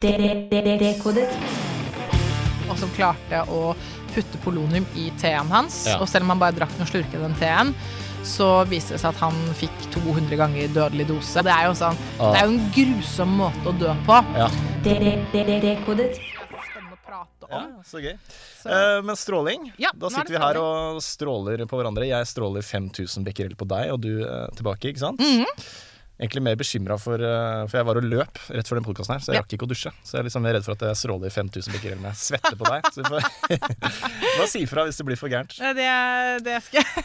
Dekodet. og som klarte å putte polonium i teen hans. Ja. Og selv om han bare drakk noen slurker av den teen, så viste det seg at han fikk 200 ganger dødelig dose. Det er jo, sånn, Ah. det er jo en grusom måte å dø på. Ja. Dekodet. Ja, så gøy. Så- Eh, men stråling, Ja, da er sitter vi her og stråler på hverandre. Jeg stråler 5000 becquerel på deg, og du eh, tilbake, ikke sant? Mhm. Egentlig mer bekymra for eh, For jeg var og løp rett før den podkasten her, så jeg rakk ikke å dusje. Så jeg er liksom redd for at jeg stråler 5000 bekker eller jeg svetter på deg. Så vi får Bare si ifra hvis det blir for gærent. Det, det skal jeg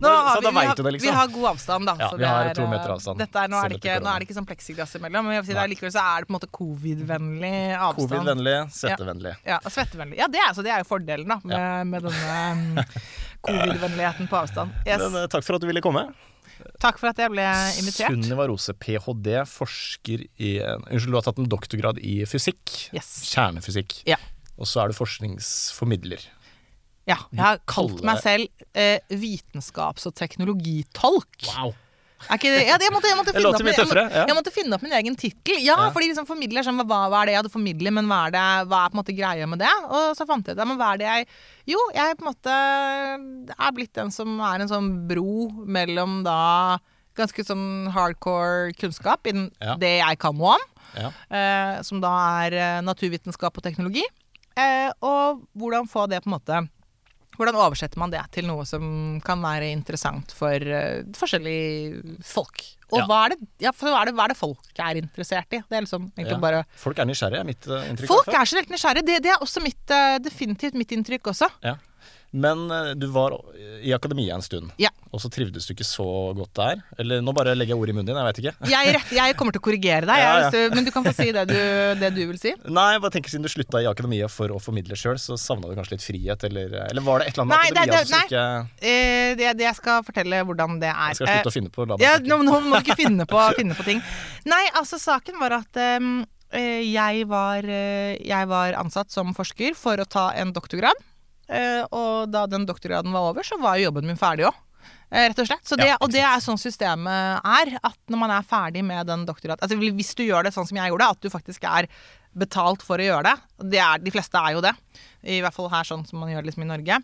Nå har vi, vi, har, liksom. vi har god avstand, da. Ja, så vi har er, to meter eh, avstand, Dette er, nå, er det ikke, nå er det ikke sånn pleksiglass imellom, men si det er likevel så er det på en måte covid-vennlig avstand. Covid-vennlig, svettevennlig. Ja, ja svettevennlig. Ja, det er, så det er jo fordelen da, med, med denne um, covid-vennligheten på avstand. Yes. Men, eh, takk for at du ville komme. Takk for at jeg ble invitert. Sunniva Rose, ph.d., forsker i Unnskyld, du har tatt en doktorgrad i fysikk. Yes. Kjernefysikk. Ja. Og så er du forskningsformidler. Ja, jeg har kalt meg selv eh, vitenskaps- og teknologitolk. Wow. Det? Ja, det, jeg, måtte, jeg, måtte finne opp, mye jeg, må- tøffere, ja. jeg måtte finne opp min egen tittel. Ja, Ja. fordi liksom formidler sånn, hva, hva er det jeg hadde formidlet, men hva er, det, hva er på en måte greia med det? Og så fant jeg ut men hva er det jeg Jo, jeg på en måte er blitt den som er en sånn bro mellom da ganske sånn hardcore kunnskap Ja. det jeg kan noe om, eh, som da er eh, naturvitenskap og teknologi, eh, og hvordan få det på en måte hvordan oversetter man det til noe som kan være interessant for uh, forskjellige folk? Og Ja. hva, er det, ja, for hva, er det, hva er det folk er interessert i? Det er liksom egentlig Ja. bare Folk er nysgjerrige, er mitt uh, inntrykk. Folk er så er generelt nysgjerrige. Det, det er også mitt, uh, definitivt mitt inntrykk også. Ja. Men eh, du var i akademia en stund, Ja. og så trivdes du ikke så godt der? Eller nå bare legger jeg ord i munnen din, jeg veit ikke. Jeg, rett, jeg kommer til å korrigere deg, Ja, ja. du- men du kan få si det du, det du vil si. Nei, jeg bare tenker siden du slutta i akademia for å formidle sjøl, så savna du kanskje litt frihet, eller Eller var det et eller annet Nei, med akademia det- som ikke Eh, det, det jeg skal fortelle hvordan det er. Jeg skal slutte å finne på Eh, ja, nå, nå må du ikke finne på, finne på ting. Nei, altså saken var at eh, jeg, var, eh, jeg var ansatt som forsker for å ta en doktorgrad. Eh, og da den doktorgraden var over, så var jo jobben min ferdig òg. Rett og slett. Så det, Ja, og det er sånn systemet er. At når man er ferdig med den doktorgraden altså Hvis du gjør det sånn som jeg gjorde, at du faktisk er betalt for å gjøre det. det er, de fleste er jo det. I hvert fall her sånn som man gjør det liksom i Norge.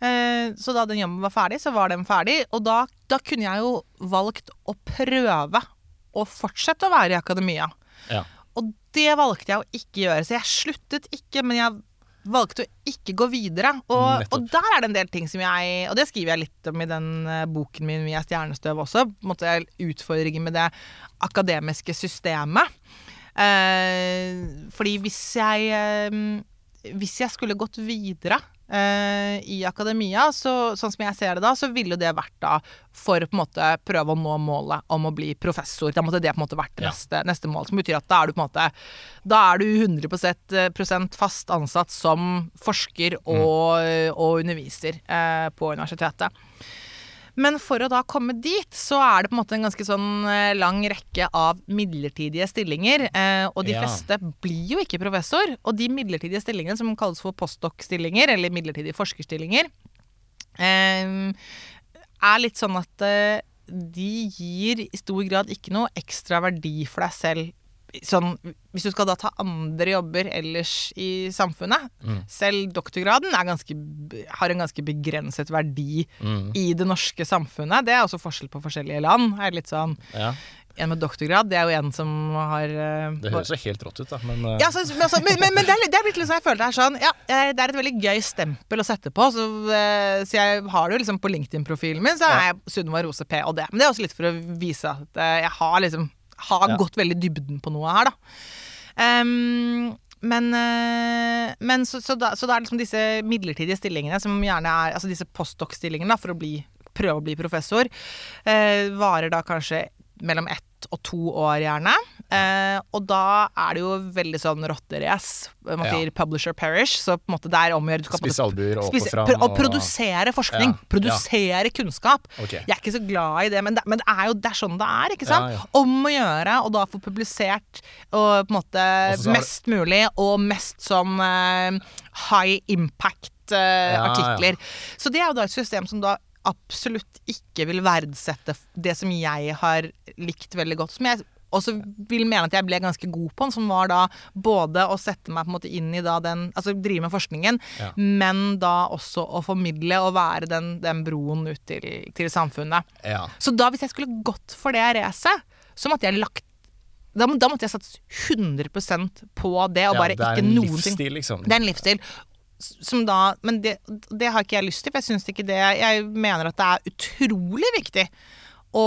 Eh, Så da den jobben var ferdig, så var den ferdig. Og da, da kunne jeg jo valgt å prøve å fortsette å være i akademia. Ja. Og det valgte jeg å ikke gjøre. Så jeg sluttet ikke, men jeg valgte å ikke gå videre. Og, og der er det en del ting som jeg Og det skriver jeg litt om i den eh, boken min 'Vi er stjernestøv' også. På en måte Utfordringer med det akademiske systemet. Eh, fordi hvis jeg eh, Hvis jeg skulle gått videre eh, i akademia, så, sånn som jeg ser det da, så ville jo det vært da for å på en måte prøve å nå målet om å bli professor. Da måtte det på en måte vært Ja. neste, neste mål. Som betyr at da er du på en måte Da er du 100 prosent fast ansatt som forsker og, og underviser eh, på universitetet. Men for å da komme dit, så er det på en måte en ganske sånn eh, lang rekke av midlertidige stillinger. Eh, og de Ja. fleste blir jo ikke professor. Og de midlertidige stillingene, som kalles for postdoc-stillinger, eller midlertidige forskerstillinger, eh, er litt sånn at de gir i stor grad ikke noe ekstra verdi for deg selv. Sånn, hvis du skal da ta andre jobber ellers i samfunnet Selv doktorgraden ganske, har en ganske begrenset verdi Mm. i det norske samfunnet. Det er også forskjell på forskjellige land. Er litt sånn, Ja. en med doktorgrad, det er jo en som har eh, Det høres jo helt rått ut, da. Men eh, ja, så, men, så, men, men, men det, er, det er litt sånn jeg føler det er sånn Ja, eh, det er et veldig gøy stempel å sette på. Så, så jeg har det jo liksom på LinkedIn-profilen min, så er jeg Sunniva Rose det Men det er også litt for å vise at jeg har liksom Har Ja. gått veldig dybden på noe her, da. Um, men, eh, men så, så, da, så det er liksom disse midlertidige stillingene som gjerne er Altså disse postdoc-stillingene for å bli, prøve å bli professor, eh, varer da kanskje mellom ett og to år, gjerne. Eh, og da er det jo veldig sånn rotterace. Man Ja. publisher perish, så på en måte der er om å gjøre du Spisse albuer og spise- fram. pr- Og produsere forskning. Ja, ja. Produsere kunnskap. Okay. Jeg er ikke så glad i det, men det, men det er jo det er sånn det er. ikke sant? Ja, ja. Om å gjøre og da få publisert og på en måte Og mest mulig, og mest sånn eh, high impact eh, Ja, ja. artikler. Så det er jo da et system som da absolutt ikke vil verdsette det som jeg har likt veldig godt. Som jeg også vil mene at jeg ble ganske god på den, som var da både å sette meg på en måte inn i da den Altså drive med forskningen, Ja. men da også å formidle og være den, den broen ut til, til samfunnet. Ja. Så da hvis jeg skulle gått for det racet, så måtte jeg lagt da, da måtte jeg satse 100% på det, og ja, bare det ikke en noen ting. liksom. Det er en livsstil. liksom Som da, men det, det har ikke jeg lyst til, for jeg syns ikke det Jeg mener at det er utrolig viktig å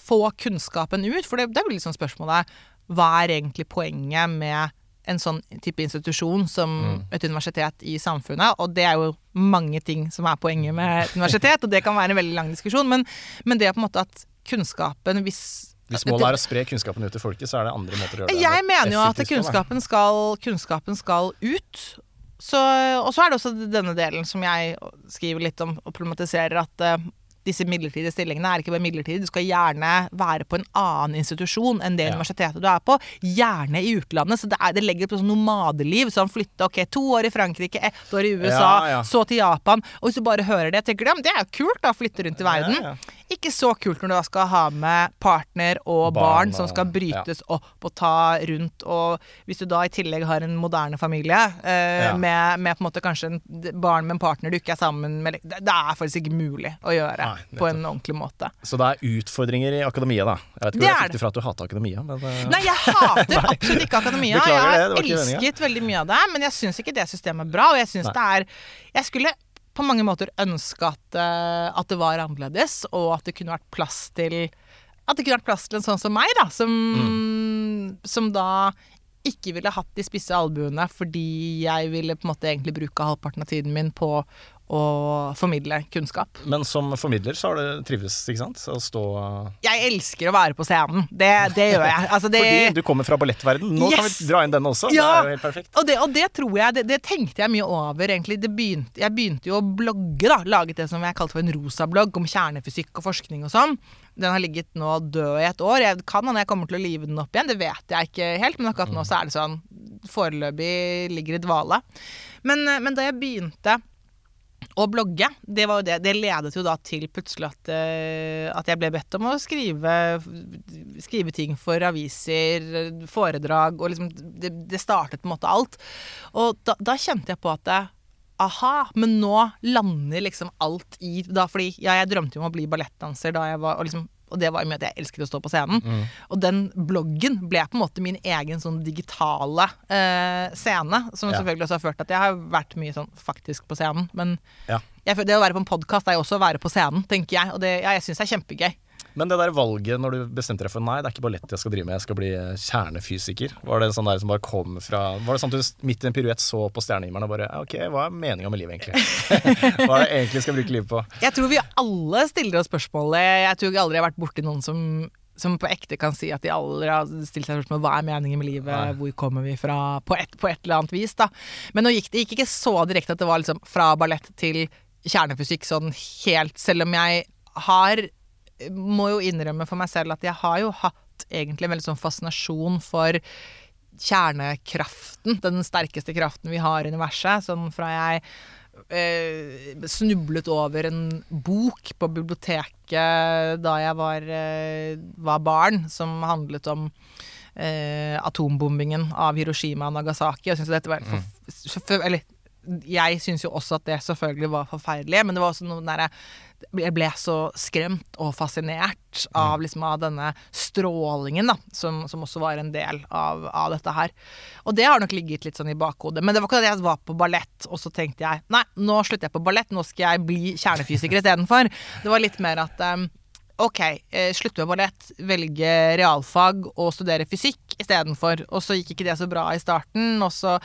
få kunnskapen ut. For det, det blir liksom spørsmålet Hva er egentlig poenget med en sånn type institusjon som et universitet i samfunnet? Og det er jo mange ting som er poenget med et universitet, og det kan være en veldig lang diskusjon. Men, men det er på en måte at kunnskapen, hvis Hvis målet er å spre kunnskapen ut til folket, så er det andre måter å gjøre det jeg mener jo at kunnskapen skal, kunnskapen skal ut. Så, og så er det også denne delen som jeg skriver litt om og problematiserer, at eh, disse midlertidige stillingene er ikke bare midlertidige. Du skal gjerne være på en annen institusjon enn det Ja. universitetet du er på. Gjerne i utlandet. Så det, er, det legger opp til sånn nomadeliv. Sånn flytte ok, to år i Frankrike, ett år i USA, Ja, ja. så til Japan. Og hvis du bare hører det, tenker du ja, men det er jo kult da, flytte rundt i verden. Ja, ja. Ikke så kult når du da skal ha med partner og barn, Barn som skal brytes opp og ta rundt. Og hvis du da i tillegg har en moderne familie eh, Ja. med, med på en måte kanskje en barn med en partner du ikke er sammen med Det, det er faktisk ikke mulig å gjøre Nei, på en ordentlig måte. Så det er utfordringer i akademia, da. Jeg vet ikke hvor jeg fikk det fra at du hata akademia, men eh, Nei, jeg hater absolutt ikke akademia. Beklager jeg har elsket veldig mye av det, men jeg syns ikke det systemet er bra. Og jeg syns det er Jeg skulle på mange måter ønske at, eh, at det var annerledes, og at det kunne vært plass til At det kunne vært plass til en sånn som meg, da, som, Mm. som da ikke ville hatt de spisse albuene fordi jeg ville på en måte egentlig bruke halvparten av tiden min på å formidle kunnskap. Men som formidler så har du trives, ikke sant? Å stå Jeg elsker å være på scenen. Det, det gjør jeg. Altså, det, Fordi du kommer fra ballettverden. Nå kan vi dra inn den også. Ja! Det er jo helt perfekt. Og det, og det tror jeg, det, det tenkte jeg mye over egentlig. Det begynte, jeg begynte jo å blogge, da. Laget det som jeg kalte for en rosablogg om kjernefysikk og forskning og sånn. Den har ligget nå død i et år. Jeg kan hende jeg kommer til å live den opp igjen, det vet jeg ikke helt. Men akkurat nå så er det sånn foreløpig ligger i dvale. Men, eh, men da jeg begynte å blogge, det, det, det ledet jo da til plutselig at, eh, at jeg ble bedt om å skrive, skrive ting for aviser, foredrag, og liksom det, det startet på en måte alt. Og da, da kjente jeg på at det, Aha, men nå lander liksom alt i da, Fordi ja, jeg drømte jo om å bli ballettdanser da jeg var og, liksom, og det var med at jeg elsket å stå på scenen. Mm. Og den bloggen ble på en måte min egen sånn digitale eh, scene. Som Ja. selvfølgelig også har ført til at jeg har vært mye sånn faktisk på scenen. Men Ja. jeg, det å være på en podkast er jo også å være på scenen, tenker jeg. Og det, ja, jeg syns det er kjempegøy. Men det der valget når du bestemte deg for nei, det er ikke ballett jeg skal drive med, jeg skal bli eh, kjernefysiker. Var det sånn der som bare kom fra Var det sånn at du midt i en piruett så på stjernehimmelen og bare Ok, hva er meninga med livet, egentlig? hva er det egentlig jeg skal bruke livet på? Jeg tror vi alle stiller oss spørsmålet. Jeg tror jeg aldri har vært borti noen som som på ekte kan si at de aldri har stilt seg spørsmål hva er meningen med livet, Nei. hvor kommer vi fra, på et, på et eller annet vis. da. Men nå gikk det gikk ikke så direkte at det var liksom fra ballett til kjernefysikk sånn helt, selv om jeg har Må jo innrømme for meg selv at jeg har jo hatt egentlig en veldig sånn fascinasjon for kjernekraften, den sterkeste kraften vi har i universet. Sånn fra jeg eh, snublet over en bok på biblioteket da jeg var, eh, var barn, som handlet om eh, atombombingen av Hiroshima og Nagasaki. Og syntes dette var for, for, eller, jeg syns jo også at det selvfølgelig var forferdelig, men det var også noe derre Jeg ble så skremt og fascinert av, liksom, av denne strålingen, da, som, som også var en del av, av dette her. Og det har nok ligget litt sånn i bakhodet. Men det var ikke at jeg var på ballett, og så tenkte jeg nei, nå slutter jeg på ballett, nå skal jeg bli kjernefysiker istedenfor. Det var litt mer at um, Ok, eh, slutte med ballett, velge realfag og studere fysikk istedenfor. Og så gikk ikke det så bra i starten, og så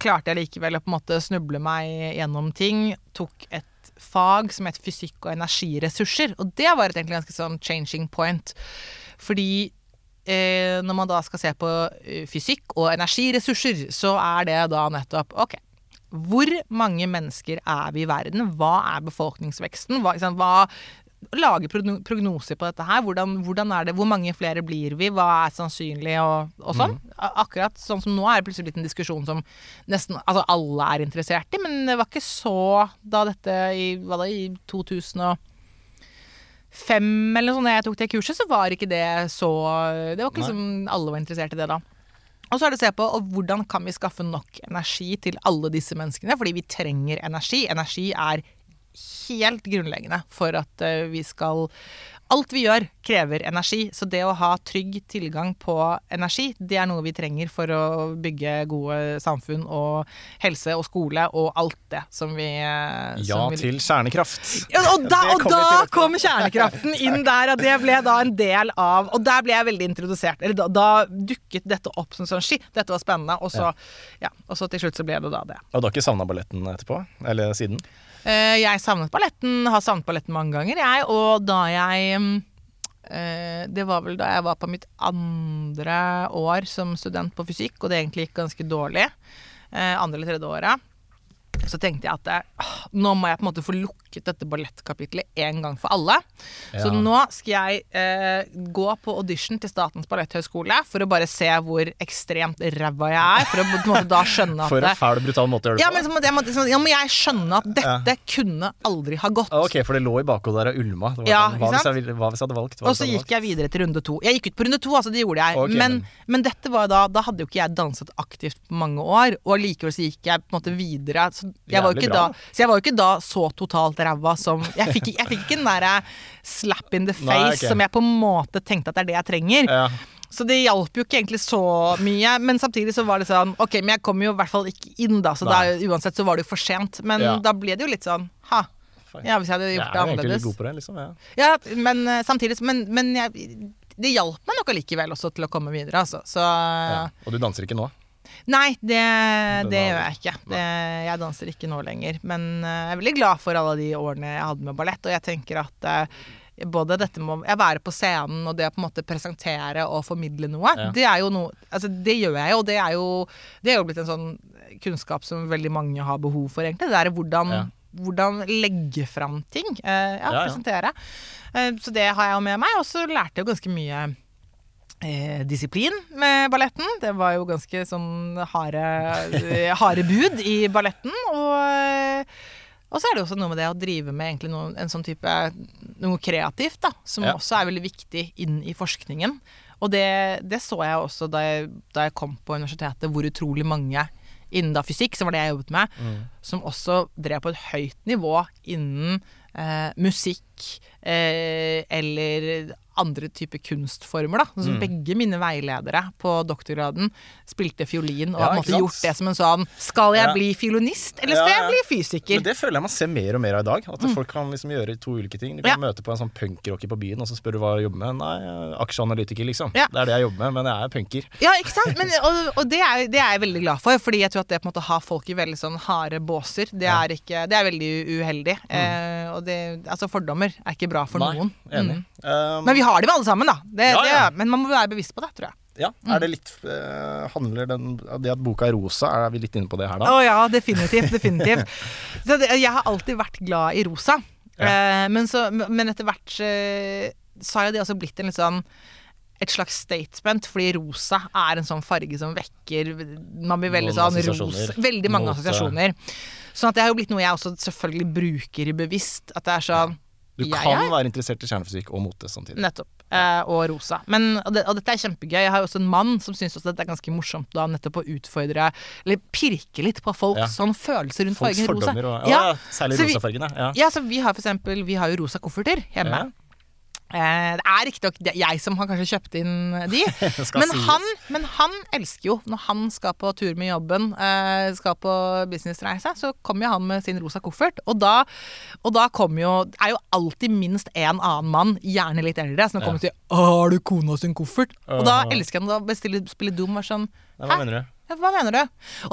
klarte jeg likevel å på en måte snuble meg gjennom ting. Tok et fag som het fysikk og energiressurser, og det var et egentlig ganske sånn changing point. Fordi eh, når man da skal se på eh, fysikk og energiressurser, så er det da nettopp ok. Hvor mange mennesker er vi i verden? Hva er befolkningsveksten? Hva, liksom, hva Lage prognoser på dette her. Hvordan, hvordan er det, Hvor mange flere blir vi? Hva er sannsynlig? Og, og sånn. Mm. Akkurat sånn som nå er det plutselig blitt en diskusjon som nesten altså alle er interessert i. Men det var ikke så da dette i, hva da, i 2005 eller noe sånt da jeg tok det kurset, så var ikke det så Det var ikke liksom alle var interessert i det da. Og så er det å se på og hvordan kan vi skaffe nok energi til alle disse menneskene, fordi vi trenger energi. Energi er helt grunnleggende for at eh, vi skal Alt vi gjør, krever energi. Så det å ha trygg tilgang på energi, det er noe vi trenger for å bygge gode samfunn og helse og skole og alt det som vi som Ja vi til kjernekraft. ja, og da, og da kom kjernekraften inn der, og det ble da en del av Og der ble jeg veldig introdusert. Eller da, da dukket dette opp som sånn Shit, dette var spennende. Og så, ja. og så til slutt så ble det da det. Og du har ikke savna balletten etterpå? Eller siden? Eh, jeg savnet balletten, har savnet balletten mange ganger, jeg. Og da jeg mm, eh, Det var vel da jeg var på mitt andre år som student på fysikk, og det egentlig gikk ganske dårlig. Eh, andre eller tredje året. Så tenkte jeg at åh, nå må jeg på en måte få lukket dette ballettkapitlet en gang for alle. Så nå skal jeg eh, gå på audition til Statens balletthøgskole for å bare se hvor ekstremt ræva jeg er. For å på en måte da skjønne at For en fæl, brutal måte å gjøre det ja, på. men så jeg, må, så, ja, må jeg skjønne at dette kunne aldri ha gått. Ah, Ok, for det lå i bakhodet der og ulma. Det var Ja, sånn, hva, hvis jeg, hva hvis jeg hadde valgt? Og så gikk jeg videre til runde to. Jeg gikk ut på runde to, altså det gjorde jeg. Okay, men, men- men dette var da Da hadde jo ikke jeg danset aktivt på mange år, og likevel så gikk jeg på en måte videre. Så jeg, var jo ikke jeg ikke da så totalt ræva som Jeg fikk, jeg fikk ikke den derre slap in the face Nei, okay. som jeg på en måte tenkte at det er det jeg trenger. Ja. Så det hjalp jo ikke egentlig så mye. Men samtidig så var det sånn Ok, men jeg kom jo i hvert fall ikke inn, da. Så da, uansett så var det jo for sent. Men Ja. da ble det jo litt sånn ha. Ja, hvis jeg hadde Jeg gjort er det annerledes. god på det, liksom. Ja. Ja, men eh, samtidig Men, men jeg, det hjalp meg nok allikevel også til å komme videre, altså. Så Ja. Og du danser ikke nå? Nei, det, det gjør jeg ikke. Det, jeg danser ikke nå lenger. Men eh, jeg er veldig glad for alle de årene jeg hadde med ballett, og jeg tenker at eh, både dette med å være på scenen og det å på en måte presentere og formidle noe, Ja. det er jo noe Altså, det gjør jeg jo, det er jo, det er jo blitt en sånn kunnskap som veldig mange har behov for, egentlig. Det er hvordan, Ja. hvordan legge fram ting. eh, ja, Ja, presentere. Så det har jeg jo med meg, og så lærte jeg jo ganske mye eh, disiplin med balletten. Det var jo ganske sånn harde, eh, harde bud i balletten. Og, eh, og så er det også noe med det å drive med egentlig noe, en sånn type noe kreativt, da, som Ja. også er veldig viktig inn i forskningen. Og det, det så jeg også da jeg, da jeg kom på universitetet, hvor utrolig mange innen da fysikk, som var det jeg jobbet med, som også drev på et høyt nivå innen eh, musikk eh, eller andre typer kunstformer. Da. Sånn som Begge mine veiledere på doktorgraden spilte fiolin og Ja, har gjort det som en sånn Skal jeg Ja. bli fiolinist, eller skal Ja, jeg bli fysiker? Men det føler jeg man ser mer og mer av i dag. At folk kan liksom gjøre to ulike ting. Du kan Mm. Møte på en sånn punkrocker på byen, og så spør du hva du jobber med. Nei, er aksjeanalytiker, liksom. Det er det jeg jobber med, men jeg er punker. Ja, ikke sant? Men, og og det, er, det er jeg veldig glad for, fordi jeg tror at det på en måte har folk i veldig sånn harde båser. Det er, ikke, det er veldig uheldig. uheldig. Eh, og det, altså fordommer er ikke bra for Nei, noen. enig. Mm. Um, Men vi har det jo alle sammen, da. Det, Ja, ja. Det, men man må være bevisst på det, tror jeg. ja, Mm. er det litt eh, Handler den Det at boka er rosa, er vi litt inne på det her da? Å ja, definitivt. definitivt. Så det, jeg har alltid vært glad i rosa. Ja. Eh, men, så, men etter hvert eh, så har jo det også blitt en litt sånn et slags statement, fordi rosa er en sånn farge som vekker Man blir veldig sånn rosa Veldig mange Mot, assosiasjoner. Sånn at det har jo blitt noe jeg også selvfølgelig bruker bevisst. At det er sånn Du jeg kan er- være interessert i kjernefysikk og mote samtidig. Nettopp. Eh, og rosa. Men, og, det, og dette er kjempegøy. Jeg har jo også en mann som syns dette er ganske morsomt da nettopp å utfordre, eller pirke litt på folks Ja. sånn følelser rundt Folks fargen rosa. og Ja, ja, Særlig rosafargene. Ja. Ja, så vi har for eksempel Vi har jo rosa kofferter hjemme. Eh, det er riktignok jeg som har kanskje kjøpt inn de, men han, men han elsker jo Når han skal på tur med jobben, eh, skal på businessreise, så kommer jo han med sin rosa koffert. Og da, og da jo er jo alltid minst en annen mann, gjerne litt eldre, som kommer og sier 'Har du kona sin koffert?' Og da elsker han å spille dum. og sånn Nei, hva Hæ? mener du? Ja, hva mener du?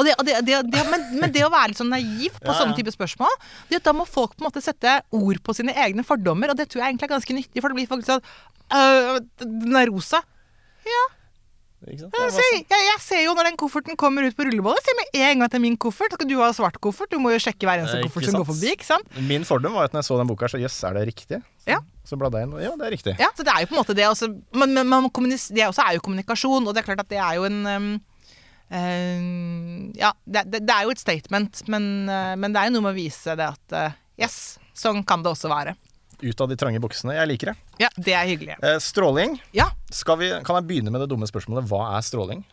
Det, det, det, men, men det å være litt sånn naiv på Ja, sånne ja. type spørsmål, det, da må folk på en måte sette ord på sine egne fordommer, og det tror jeg egentlig er ganske nyttig, for det blir faktisk sånn øh, Den er rosa. Sant? Jeg, Ja, jeg, jeg ser jo når den kofferten kommer ut på rullebollen, jeg ser med en gang at det er min koffert. Du har svart koffert? Du må jo sjekke hver eneste koffert som går forbi, ikke sant? Min fordom var at når jeg så den boka, så jøss, er det riktig? Ja. Så bladde jeg inn, og ja, det er riktig. Ja, så det er jo på en måte det også, Men, men man det også er jo kommunikasjon, og det er klart at det er jo en um, Ja, det, det, det er jo et statement, men, eh, men det er jo noe med å vise det at eh, yes, sånn kan det også være. Ut av de trange buksene. Jeg liker det. Ja, det er hyggelig. Eh, stråling. Ja. Vi, kan jeg begynne med det dumme spørsmålet hva er stråling?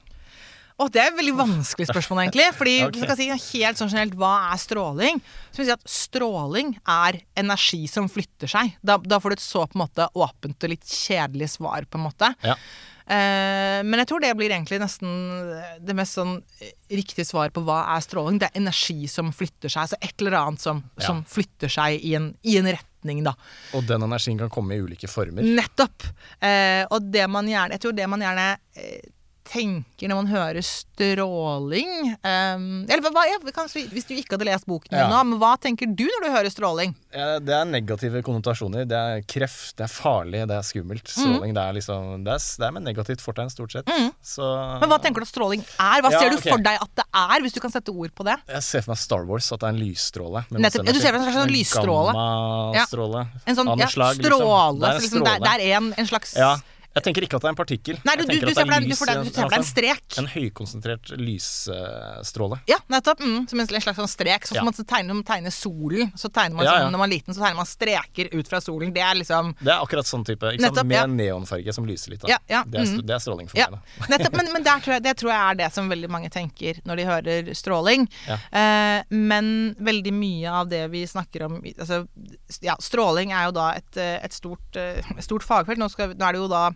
Oh, det er et veldig vanskelig spørsmål, egentlig. Fordi okay. skal si helt sånn generelt, Hva er stråling? Så vil si at Stråling er energi som flytter seg. Da, da får du et så på en måte åpent og litt kjedelig svar, på en måte. Ja. Eh, men jeg tror det blir egentlig nesten det mest sånn eh, riktige svar på hva er stråling. Det er energi som flytter seg. Altså et eller annet som, Ja. som flytter seg i en, i en retning, da. Og den energien kan komme i ulike former. Nettopp. Eh, og det man gjerne Jeg tror det man gjerne eh, tenker når man hører stråling um, Eller hva, ja, kanskje, hvis du ikke hadde lest boken Ja. nå, men hva tenker du når du hører stråling? Det er negative konnotasjoner. Det er kreft, det er farlig, det er skummelt. Mm. Stråling, det er liksom Det er, det er med negativt fortegn, stort sett. Så Men hva tenker du at stråling er? Hva ser du okay. for deg at det er, hvis du kan sette ord på det? Jeg ser for meg Star Wars, at det er en lysstråle. Nettopp. du ser for deg en slags lysstråle. Gammastråle. En sånn slag, liksom. stråle. Det er en liksom, det, er- stråle. det er en, en slags Ja. Jeg tenker ikke at det er en partikkel. Nei, du, du, du ser det for deg, en strek. En høykonsentrert lysstråle. Ja, nettopp. Mm, som en slags sånn strek. Sånn som man tegner, tegner solen. Så tegner man sånn. Når man er liten, så tegner man streker ut fra solen. Det er liksom Det er akkurat sånn type. Nettopp. Med neonfarge som lyser litt. Da. Ja, ja, Det, er, mm. det er stråling for Ja, meg. Da. nettopp. Men, men tror jeg, det tror jeg er det som veldig mange tenker når de hører stråling. Ja. Eh, men veldig mye av det vi snakker om altså, ja, Stråling er jo da et, eh, et stort, eh, stort fagfelt. Nå, skal, nå er det jo da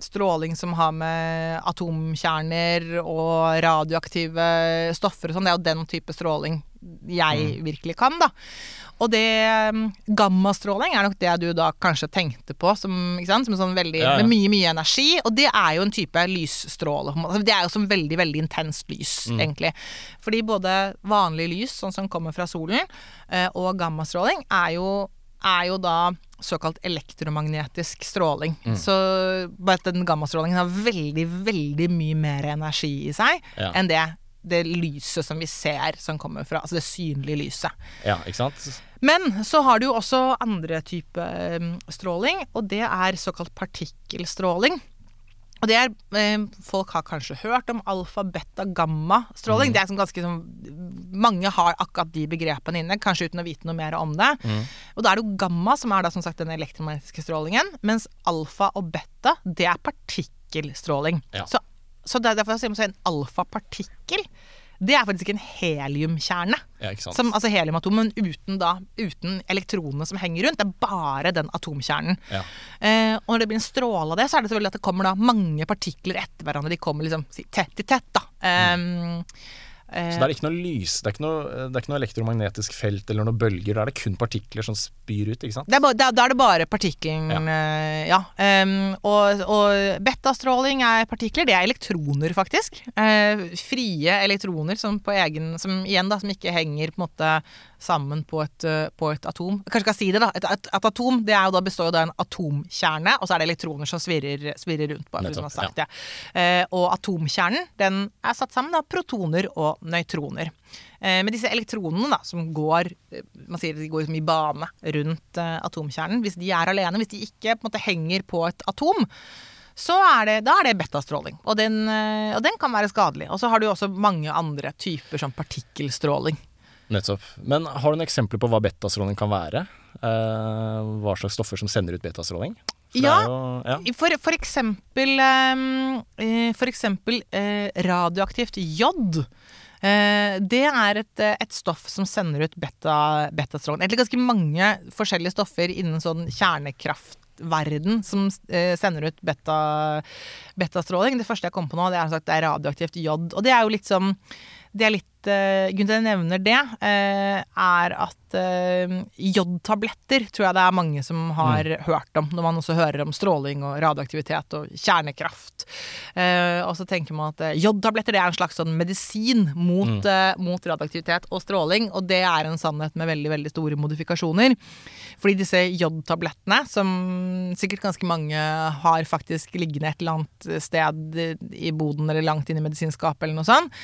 stråling som har med atomkjerner og radioaktive stoffer og sånn. Det er jo den type stråling jeg virkelig kan, da. Og det um, gammastråling er nok det du da kanskje tenkte på som, som sånn veldig, Ja, ja. med mye, mye energi. Og det er jo en type lysstråle. Det er jo som veldig, veldig intenst lys, egentlig. Fordi både vanlig lys, sånn som kommer fra solen, eh, og gammastråling er jo, er jo da såkalt elektromagnetisk stråling. Så bare at den gammastrålingen har veldig, veldig mye mer energi i seg Ja. enn det det lyset som vi ser som kommer fra, altså det synlige lyset. Ja, ikke sant? Men så har du jo også andre type um, stråling, og det er såkalt partikkelstråling. Og det er, eh, Folk har kanskje hørt om alfa, beta, gamma-stråling. Det er som ganske som, Mange har akkurat de begrepene inne, kanskje uten å vite noe mer om det. Og da er det jo gamma som er da som sagt den elektromagnetiske strålingen, mens alfa og beta det er partikkelstråling. Ja. Så, så det er derfor sier man en alfapartikkel. Det er faktisk en heliumkjerne. Ja? Som, altså heliumatomen uten, da, uten elektronene som henger rundt. Det er bare den atomkjernen. Ja. Eh, og når det blir en stråle av det, så er det selvfølgelig at det kommer da mange partikler etter hverandre. De kommer liksom tett i tett, da. Eh, eh, Så det er ikke noe lys, det er ikke noe, det er ikke noe elektromagnetisk felt eller noen bølger. Da er det kun partikler som spyr ut, ikke sant? det er da, da er det bare partikkelen, ja. ja. Um, og, og betastråling er partikler. Det er elektroner, faktisk. Uh, frie elektroner som på egen Som igjen, da, som ikke henger på en måte sammen på et, eh, på et atom. Kanskje skal jeg si det, da. Et, et, et atom det jo består jo av en atomkjerne, og så er det elektroner som svirrer, svirrer rundt. Bare, for å ha Nettopp, sagt det. Ja. og atomkjernen den er satt sammen av protoner og nøytroner. Eh, men disse elektronene da, som går eh, man sier de går liksom i bane rundt eh, atomkjernen, hvis de er alene, hvis de ikke på måte henger på et atom, så er det, da er det betastråling. Og den, eh, og den kan være skadelig. Og så har du også mange andre typer som partikkelstråling. Nettopp. Men har du noen eksempler på hva betastråling kan være? Eh, hva slags stoffer som sender ut betastråling? Ja. jo, ja. For, for eksempel, ehm, eh, for eksempel eh, radioaktivt jod. Eh, det er et, eh, et stoff som sender ut beta, betastråling. Egentlig ganske mange forskjellige stoffer innen sånn kjernekraftverden som eh, sender ut beta, betastråling. Det første jeg kom på nå, det er, sagt, det er radioaktivt jod. Og det er jo litt som det er litt uh, Grunnen til at jeg nevner det, uh, er at uh, jodtabletter tror jeg det er mange som har hørt om, når man også hører om stråling og radioaktivitet og kjernekraft. Og så tenker man at jodtabletter det er en slags sånn medisin mot, eh, mot radioaktivitet og stråling, og det er en sannhet med veldig, veldig store modifikasjoner. Fordi disse jodtablettene, som sikkert ganske mange har faktisk liggende et eller annet sted i boden eller langt inn i medisinskapet eller noe sånt,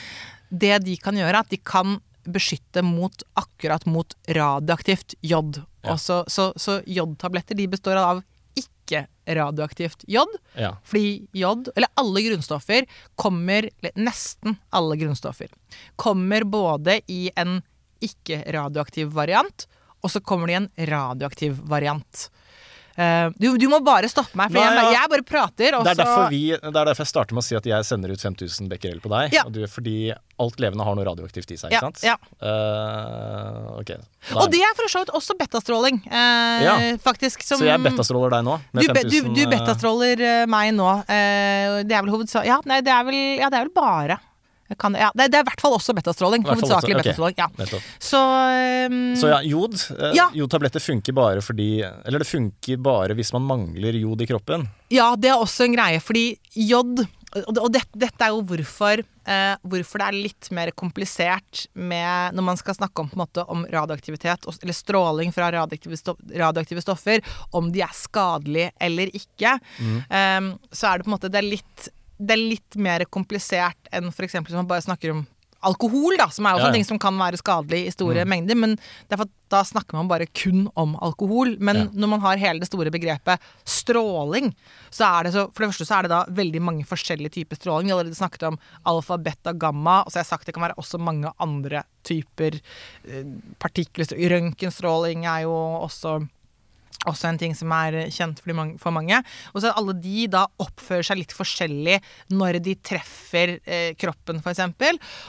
det de kan gjøre, er at de kan beskytte mot akkurat mot radioaktivt jod. Ja. Og så, så, så jodtabletter de består av ikke-radioaktivt jod. ja. Fordi jod, eller alle grunnstoffer, kommer Nesten alle grunnstoffer kommer både i en ikke-radioaktiv variant og så kommer det i en radioaktiv variant. Eh, du, du må bare stoppe meg, for Nei, jeg, jeg bare prater. Og Det er, derfor vi, det er derfor jeg starter med å si at jeg sender ut 5000 becquerel på deg. Ja. Du, fordi alt levende har noe radioaktivt i seg, ikke sant? ja. Uh, okay. Og det er for så vidt også betastråling, uh, Ja. faktisk. Som, Så jeg betastråler deg nå? Med du, 5000, du, du eh, betastråler eh, meg nå. Uh, det er vel hovedsak... Ja, ja, det er vel bare kan, ja, det, det er i hvert fall også betastråling. Hovedsakelig betastråling. Ja. Så, um, Så ja, jod. Eh, Ja. Jodtabletter funker bare fordi Eller det funker bare hvis man mangler jod i kroppen. Ja, det er også en greie, fordi jod Og, det, dette er jo hvorfor, eh, hvorfor det er litt mer komplisert med når man skal snakke om, måte, om radioaktivitet, eller stråling fra radioaktive, stoff, radioaktive stoffer, om de er skadelige eller ikke. Eh, så er det på en måte det er litt, det er litt mer komplisert enn f.eks. hvis man bare snakker om alkohol, da, som er også Ja, ja. en ting som kan være skadelig i store mengder. Men da snakker man bare kun om alkohol. Men Ja. når man har hele det store begrepet stråling, så er det så For det første så er det da veldig mange forskjellige typer stråling. Vi har allerede snakket om alfa, beta, gamma. Og så har jeg sagt det kan være også mange andre typer eh, partikler. Røntgenstråling er jo også også en ting som er kjent for, mange. Og så at alle de da oppfører seg litt forskjellig når de treffer eh, kroppen, f.eks.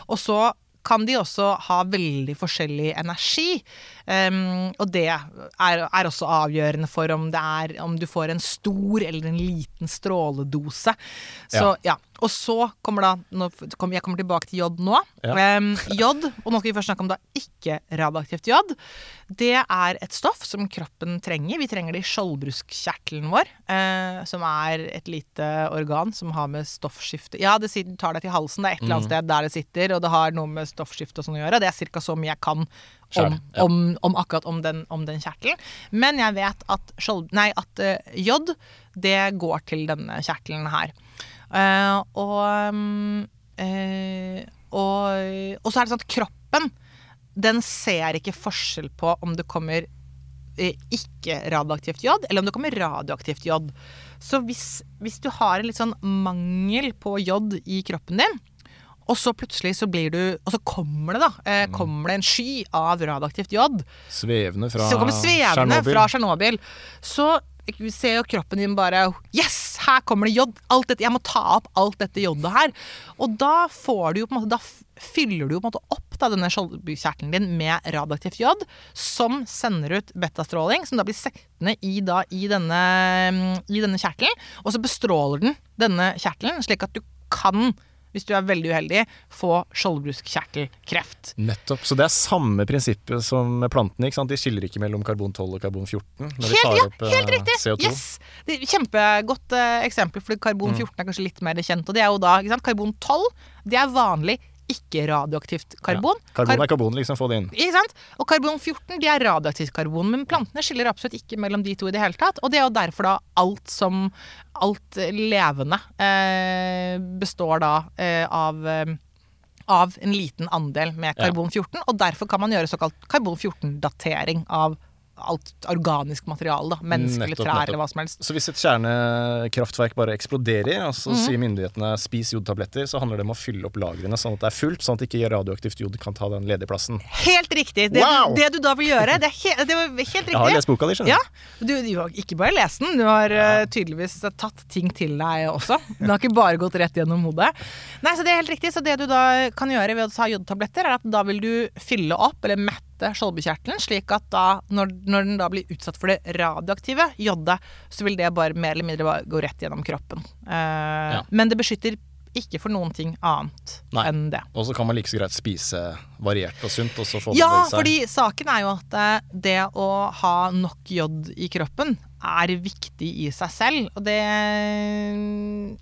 Og så kan de også ha veldig forskjellig energi. Em, og det er, er også avgjørende for om, det er, om du får en stor eller en liten stråledose. Så ja. Og så kommer da nå Jeg kommer tilbake til jod nå. Ja. Um, jod, og nå skal vi først snakke om da ikke-radioaktivt jod. Det er et stoff som kroppen trenger. Vi trenger det i skjoldbruskkjertelen vår, uh, som er et lite organ som har med stoffskifte Ja, det sitter- tar deg til halsen, det er et eller annet sted der det sitter, og det har noe med stoffskifte og sånn å gjøre. Det er ca. så mye jeg kan om, ja. om, om akkurat om den, om den kjertelen. Men jeg vet at, skjold, nei, at uh, jod, det går til denne kjertelen her. Uh, og, um, uh, og Og så er det sånn at kroppen, den ser ikke forskjell på om det kommer ikke-radioaktivt jod, eller om det kommer radioaktivt jod. Så hvis, hvis du har en litt sånn mangel på jod i kroppen din, og så plutselig så blir du Og så kommer det, da. Eh, kommer det en sky av radioaktivt jod. Svevende fra Så Tsjernobyl. fra. Så ser jo kroppen din bare Yes! Her kommer det jod! Alt dette, jeg må ta opp alt dette jodet her. Og da får du jo på en måte Da fyller du jo på en måte opp da, denne skjoldkjertelen din med radioaktivt jod, som sender ut betastråling, som da blir sittende i, da, i, denne, mm, i denne kjertelen. Og så bestråler den denne kjertelen, slik at du kan, hvis du er veldig uheldig, få skjoldbruskkjertelkreft. Nettopp. Så det er samme prinsippet som med plantene. ikke sant? De skiller ikke mellom karbon 12 og karbon 14 når de tar ja, opp eh, helt riktig! CO2. Yes. Det er Kjempegodt eh, eksempel, for karbon 14 er kanskje litt mer kjent. Og det er jo da, ikke sant, Karbon 12 det er vanlig ikke-radioaktivt karbon. Ja. Karbon er karbon, liksom. Få det inn. ikke sant? Og karbon 14 de er radioaktivt karbon, men plantene skiller absolutt ikke mellom de to i det hele tatt. Og det er jo derfor da alt som Alt levende eh, består da eh, av eh, av en liten andel med karbon 14, og derfor kan man gjøre såkalt karbon 14-datering av alt organisk materiale. da, Mennesker eller trær eller hva som helst. Så hvis et kjernekraftverk bare eksploderer, og så sier myndighetene 'spis jodtabletter', så handler det om å fylle opp lagrene sånn at det er fullt, sånn at ikke radioaktivt jod kan ta den ledige plassen. Helt riktig! Det, Wow! det du da vil gjøre, det er, he, det er helt riktig. Jeg har lest boka di, skjønner Ja, du, du har ikke bare lest den, du har ja. tydeligvis tatt ting til deg også. Den har ikke bare gått rett gjennom hodet. Nei, så det er helt riktig. Så det du da kan gjøre ved å ta jodtabletter, er at da vil du fylle opp, eller mette skjoldbruskkjertelen, slik at da, når, når den da blir utsatt for det radioaktive jodet, så vil det bare mer eller mindre gå rett gjennom kroppen. Eh, Men det beskytter ikke for noen ting annet Nei. enn det. Og så kan man like så greit spise variert og sunt, og så få Ja, fordi saken er jo at eh, det å ha nok jod i kroppen er viktig i seg selv. Og det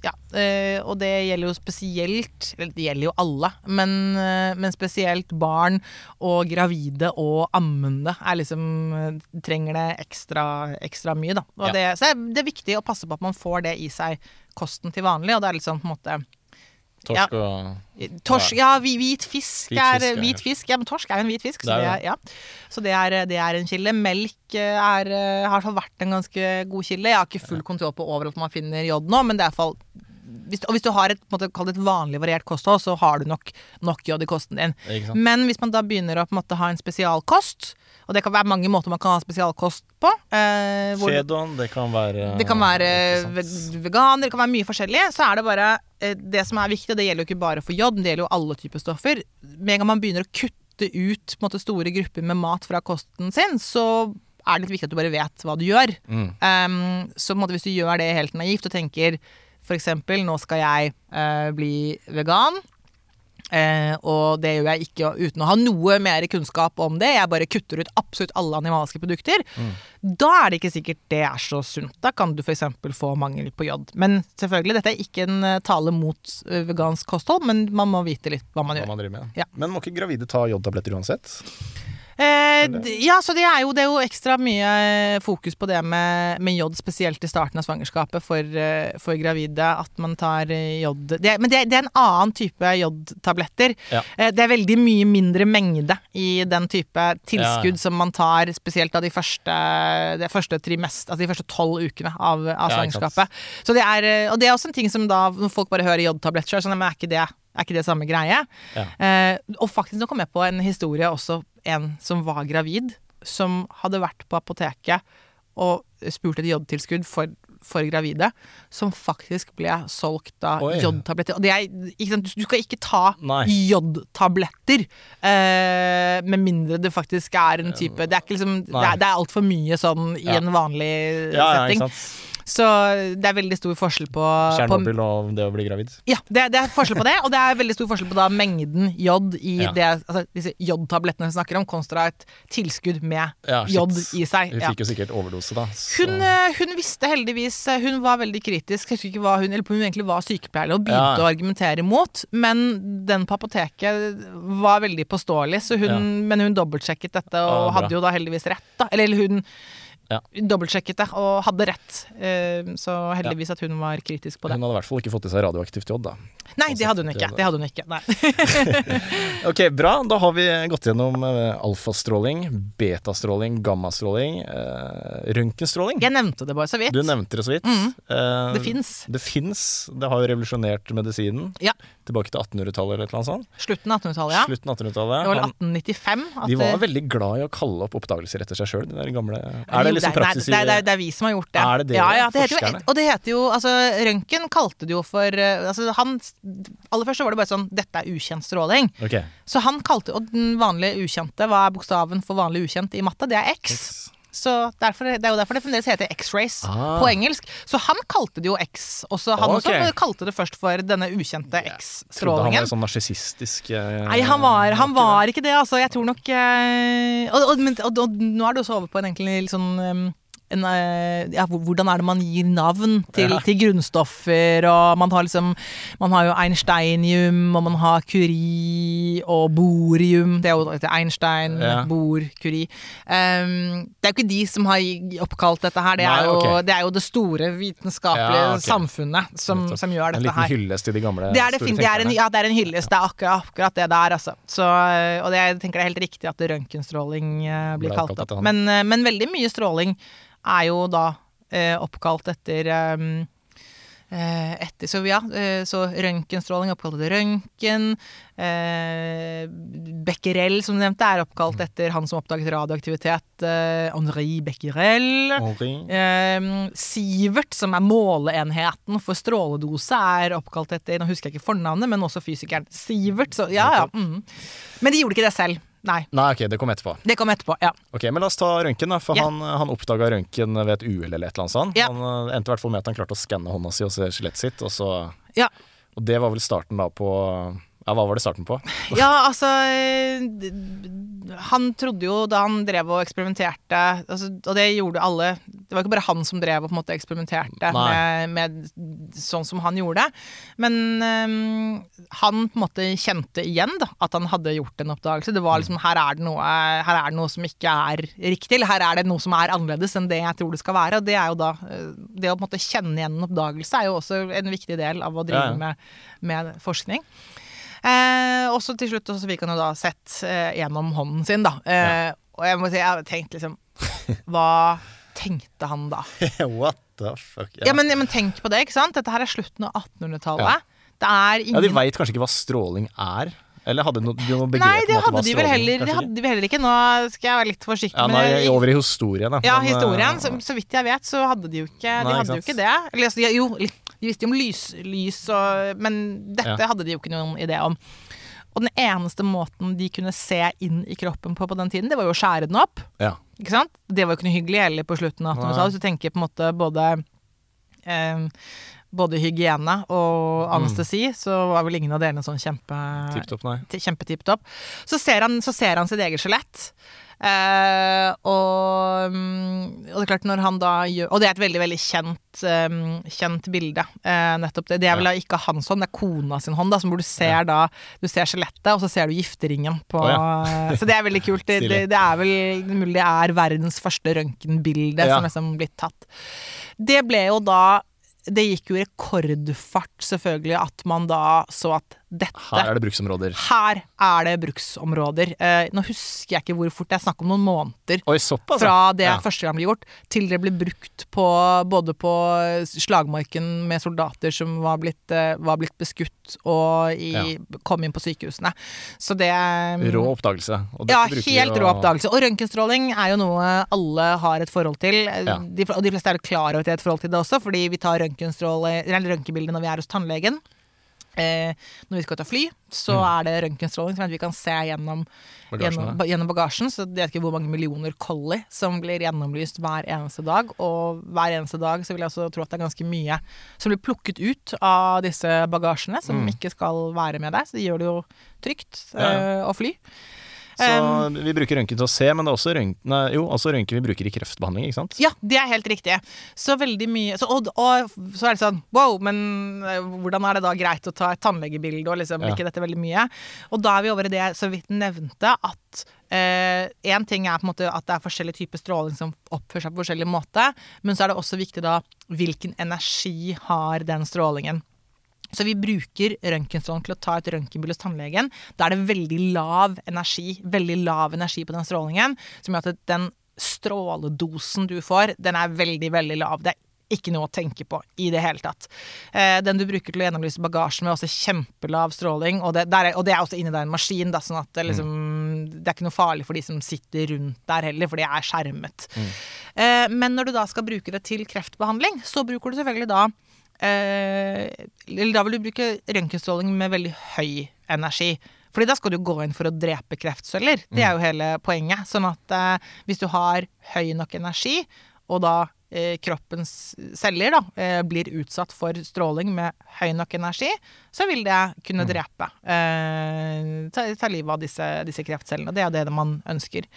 Ja. eh, Og det gjelder jo spesielt Eller det gjelder jo alle, men, eh, men spesielt barn og gravide og ammende er liksom eh, Trenger det ekstra, ekstra mye, da. Og Ja. det, så det er viktig å passe på at man får det i seg kosten til vanlig, og det er liksom på en måte Torsk og Torsk, ja, hvit fisk er fisk hvit fisk. Ja, men torsk er jo en hvit fisk, så Det er ja. så det, er, det er en kilde. Melk eh, er, eh, har vært en ganske god kilde. Jeg har ikke full kontroll på overalt man finner jod nå, men det er i hvert fall hvis, Og hvis du har et, måte, et vanlig variert kosthold, så har du nok, nok jod i kosten din. Men hvis man da begynner å på en måte ha en spesialkost, og det kan være mange måter man kan ha spesialkost på eh, hvor- Fedon, det kan være det kan være veganer, det kan være mye forskjellig. Så er det bare eh, Det som er viktig, og det gjelder jo ikke bare for jod, det gjelder jo alle typer stoffer. Med en gang man begynner å kutte ut på en måte, store grupper med mat fra kosten sin, så er det litt viktig at du bare vet hva du gjør. Mm. Um, så på en måte, hvis du gjør det helt naivt og tenker f.eks. nå skal jeg uh, bli vegan. Eh, og det gjør jeg ikke uten å ha noe mer kunnskap om det. Jeg bare kutter ut absolutt alle animalske produkter. Da er det ikke sikkert det er så sunt. Da kan du f.eks. få mangel på jod. Men selvfølgelig, dette er ikke en eh, tale mot eh, vegansk kosthold, men man må vite litt hva man Hva gjør. man. Ja. Men må ikke gravide ta jodtabletter uansett? Eh, ja, så det er, jo, det er jo ekstra mye eh, fokus på det med, med jod, spesielt i starten av svangerskapet for, eh, for gravide. At man tar eh, jod det, Men det, det er en annen type jodtabletter. Ja. Eh, det er veldig mye mindre mengde i den type tilskudd Ja, ja. som man tar spesielt av de første, de første trimest, altså de første tolv ukene av, av svangerskapet. Så det er, og det er også en ting som da, når folk bare hører er det sånn, men er ikke det, er ikke det samme greie? Ja. Eh, og faktisk, nå kom jeg på en historie også, en som var gravid, som hadde vært på apoteket og spurt et jodtilskudd for, for gravide, som faktisk ble solgt av jodtabletter. Er, du skal ikke ta jodtabletter eh, med mindre det faktisk er en type Det er liksom Det er, det er altfor mye sånn i Ja. en vanlig ja, setting. Så det er veldig stor forskjell på, på Tsjernobyl og det å bli gravid. ja, det, det er forskjell på det, og det er veldig stor forskjell på da mengden jod i Ja. det, altså, disse jodtablettene vi snakker om, kontra et tilskudd med Ja, jod i seg. Hun fikk jo sikkert overdose, da. Hun, eh, hun visste heldigvis eh, Hun var veldig kritisk. Jeg husker ikke hva hun, eller hun egentlig var sykepleier og begynte å argumentere imot. Men den på apoteket var veldig påståelig, så hun, men hun dobbeltsjekket dette og bra. hadde jo da heldigvis rett. Da. Eller, eller hun Ja. dobbeltsjekket det og hadde rett. Eh, Så heldigvis at hun var kritisk på det. Hun hadde i hvert fall ikke fått i seg radioaktivt jod, da. Nei, det hadde hun ikke. Det hadde hun ikke. Ok, bra. Da har vi gått gjennom eh, alfastråling, betastråling, gammastråling, eh, røntgenstråling. Jeg nevnte det bare så vidt. Du nevnte det så vidt. Eh, Det fins. Det fins. Det har jo revolusjonert medisinen. Ja. Tilbake til 1800-tallet eller et eller annet sånt. Slutten av 1800-tallet, ja. Slutten av Det 1800-tallet. var vel 1895. at De var veldig glad i å kalle opp oppdagelser etter seg sjøl, de der gamle Er det liksom praksis i det, det, det er vi som har gjort det. Er det det, ja, ja, det heter jo, forskerne? og det heter jo altså, Røntgen kalte det jo for eh, altså, han, Aller først så var det bare sånn Dette er ukjent stråling. Ok. Så han kalte Og den vanlige ukjente, hva er bokstaven for vanlig ukjent i matte? Det er X. Så derfor, Det er jo derfor det fremdeles heter X-rays Ah. på engelsk. Så han kalte det jo X. Også, han okay. også kalte det først for denne ukjente Trodde han var X-strålingen. sånn narsissistisk eh, Nei, han var, han var ikke det, altså. Jeg tror nok eh, og, og, og, og nå er det også over på en egentlig litt sånn em, en, eh, ja, hvordan er det man gir navn til, Ja. til grunnstoffer, og man har liksom Man har jo einsteinium, og man har kuri og borium. Det er jo Einstein, Ja. bor, kuri um, det er jo ikke de som har oppkalt dette her, det, Nei, er, jo, okay. det er jo det store vitenskapelige Ja, ok. samfunnet som, som gjør En liten her. hyllest til de gamle Det er, det, store det er tenkerne. ja, det er en hyllest. Det er akkurat, akkurat det er altså. Så, og det, jeg tenker det er helt riktig at røntgenstråling eh, blir kalt opp. Men, eh, men veldig mye stråling er jo da eh, oppkalt etter eh, eh, etter, så ja, eh, så røntgenstråling er oppkalt etter røntgen. Eh, Becquerel, som du nevnte, er oppkalt etter han som oppdaget radioaktivitet. Eh, Henri Becquerel. Henri. Eh, Sivert, som er måleenheten for stråledose, er oppkalt etter Nå husker jeg ikke fornavnet, men også fysikeren Sivert. Så ja, ja. Mm. Men de gjorde ikke det selv. Nei. Nei, ok, det kom etterpå. Det kom etterpå. ja Ok, Men la oss ta røntgen, da. For Ja. han, han oppdaga røntgen ved et uhell eller et eller annet sånt. Ja. Han eh, endte i hvert fall med at han klarte å skanne hånda si og se skjelettet sitt, og så Ja. Og det var vel starten da på Ja, hva var det starten på? Ja, altså eh, Han trodde jo da han drev og eksperimenterte altså, Og det gjorde alle Det var ikke bare han som drev og på en måte eksperimenterte med, med sånn som han gjorde. Men um, han på en måte kjente igjen da, at han hadde gjort en oppdagelse. Det var liksom her er det, noe, her er det noe som ikke er riktig, eller her er det noe som er annerledes enn det jeg tror det skal være. Og det er jo da eh, Det å på en måte kjenne igjen en oppdagelse er jo også en viktig del av å drive Ja, ja. Med, med forskning. Eh, og så til slutt så fikk han jo da sett eh, gjennom hånden sin, da. Eh, Og jeg må si, jeg har tenkt liksom Hva tenkte han da? What the fuck? Ja, men, ja, men tenk på det, ikke sant? Dette her er slutten av 1800-tallet. Det er Ja, De veit kanskje ikke hva stråling er? Eller hadde de noe, begrep Nei, det hadde de vel heller, det hadde de vel heller ikke. Nå skal jeg være litt forsiktig Ja, nå er jeg over i historien, da. Ja, eh, historien. Så, så vidt jeg vet, så hadde de jo ikke, de hadde ikke jo ikke det. Eller, altså, jo, de visste jo om lys, lys og Men dette Ja. hadde de jo ikke noen idé om. Og den eneste måten de kunne se inn i kroppen på på den tiden, det var jo å skjære den opp. Ja. Ikke sant? Det var jo ikke noe hyggelig heller på slutten av 1800-tallet. Hvis du tenker på en måte både eh, både hygiene og anestesi, så var vel ingen av delene sånn kjempe kjempetipp topp. Så, ser han- så ser han sitt eget skjelett. Eh, og, mm, og det er klart når han da gjør Og det er et veldig veldig kjent, um, kjent bilde. uh, nettopp det. Det er vel Ja. ikke hans hånd, det er kona sin hånd, da, som hvor du ser da Du ser skjelettet, og så ser du gifteringen på Å, Så det er veldig kult. Det, det, det er vel mulig det er verdens første røntgenbilde Ja. som liksom blitt tatt. Det ble jo da Det gikk jo i rekordfart, selvfølgelig, at man da så at dette Her er det bruksområder. her er det bruksområder. Eh, nå husker jeg ikke hvor fort, det er snakk om noen måneder. Oi, såpass, ja. Fra det Ja. første gang ble gjort, til det ble brukt på både på slagmarken med soldater som var blitt, eh, var blitt beskutt og i, kom inn på sykehusene. Så det Rå oppdagelse. Og ja, helt rå rå oppdagelse. Og røntgenstråling er jo noe alle har et forhold til. Ja. De, og de fleste er klar over at de har et forhold til det også, fordi vi tar røntgenbilder når vi er hos tannlegen. Eh, når vi skal ta fly, så er det røntgenstråling, som vi kan se gjennom Bagasjen, gjennom, ba- gjennom bagasjen. Så jeg vet ikke hvor mange millioner collie som blir gjennomlyst hver eneste dag. Og hver eneste dag så vil jeg også tro at det er ganske mye som blir plukket ut av disse bagasjene, som Mm. ikke skal være med deg. Så det gjør det jo trygt Ja. eh, å fly. Så vi bruker røntgen til å se, men det er også røntgen, jo, også røntgen vi bruker i kreftbehandling, ikke sant? Ja, det er helt riktig. Så veldig mye så, og, og så er det sånn Wow, men eh, hvordan er det da greit å ta et tannlegebilde og liksom Ja. ikke dette veldig mye? Og da er vi over i det så vidt nevnte, at én ting er på en måte at det er forskjellig type stråling som oppfører seg på forskjellig måte, men så er det også viktig da hvilken energi har den strålingen. Så vi bruker røntgenstrålen til å ta et røntgenbilde hos tannlegen. Da er det veldig lav energi, veldig lav energi på den strålingen, som gjør at den stråledosen du får, den er veldig, veldig lav. Det er ikke noe å tenke på i det hele tatt. Eh, den du bruker til å gjennomlyse bagasjen med, er også kjempelav stråling, og det, er, og det er også inni der en maskin, da, sånn at det, liksom, det er ikke noe farlig for de som sitter rundt der heller, for de er skjermet. Eh, men når du da skal bruke det til kreftbehandling, så bruker du selvfølgelig da eh, Eller da vil du bruke røntgenstråling med veldig høy energi. Fordi da skal du gå inn for å drepe kreftceller. Det er jo hele poenget. Sånn at eh, hvis du har høy nok energi, og da eh, kroppens celler da, eh, blir utsatt for stråling med høy nok energi, så vil det kunne drepe. Eh, ta, ta livet av disse, disse kreftcellene. Det er det man ønsker.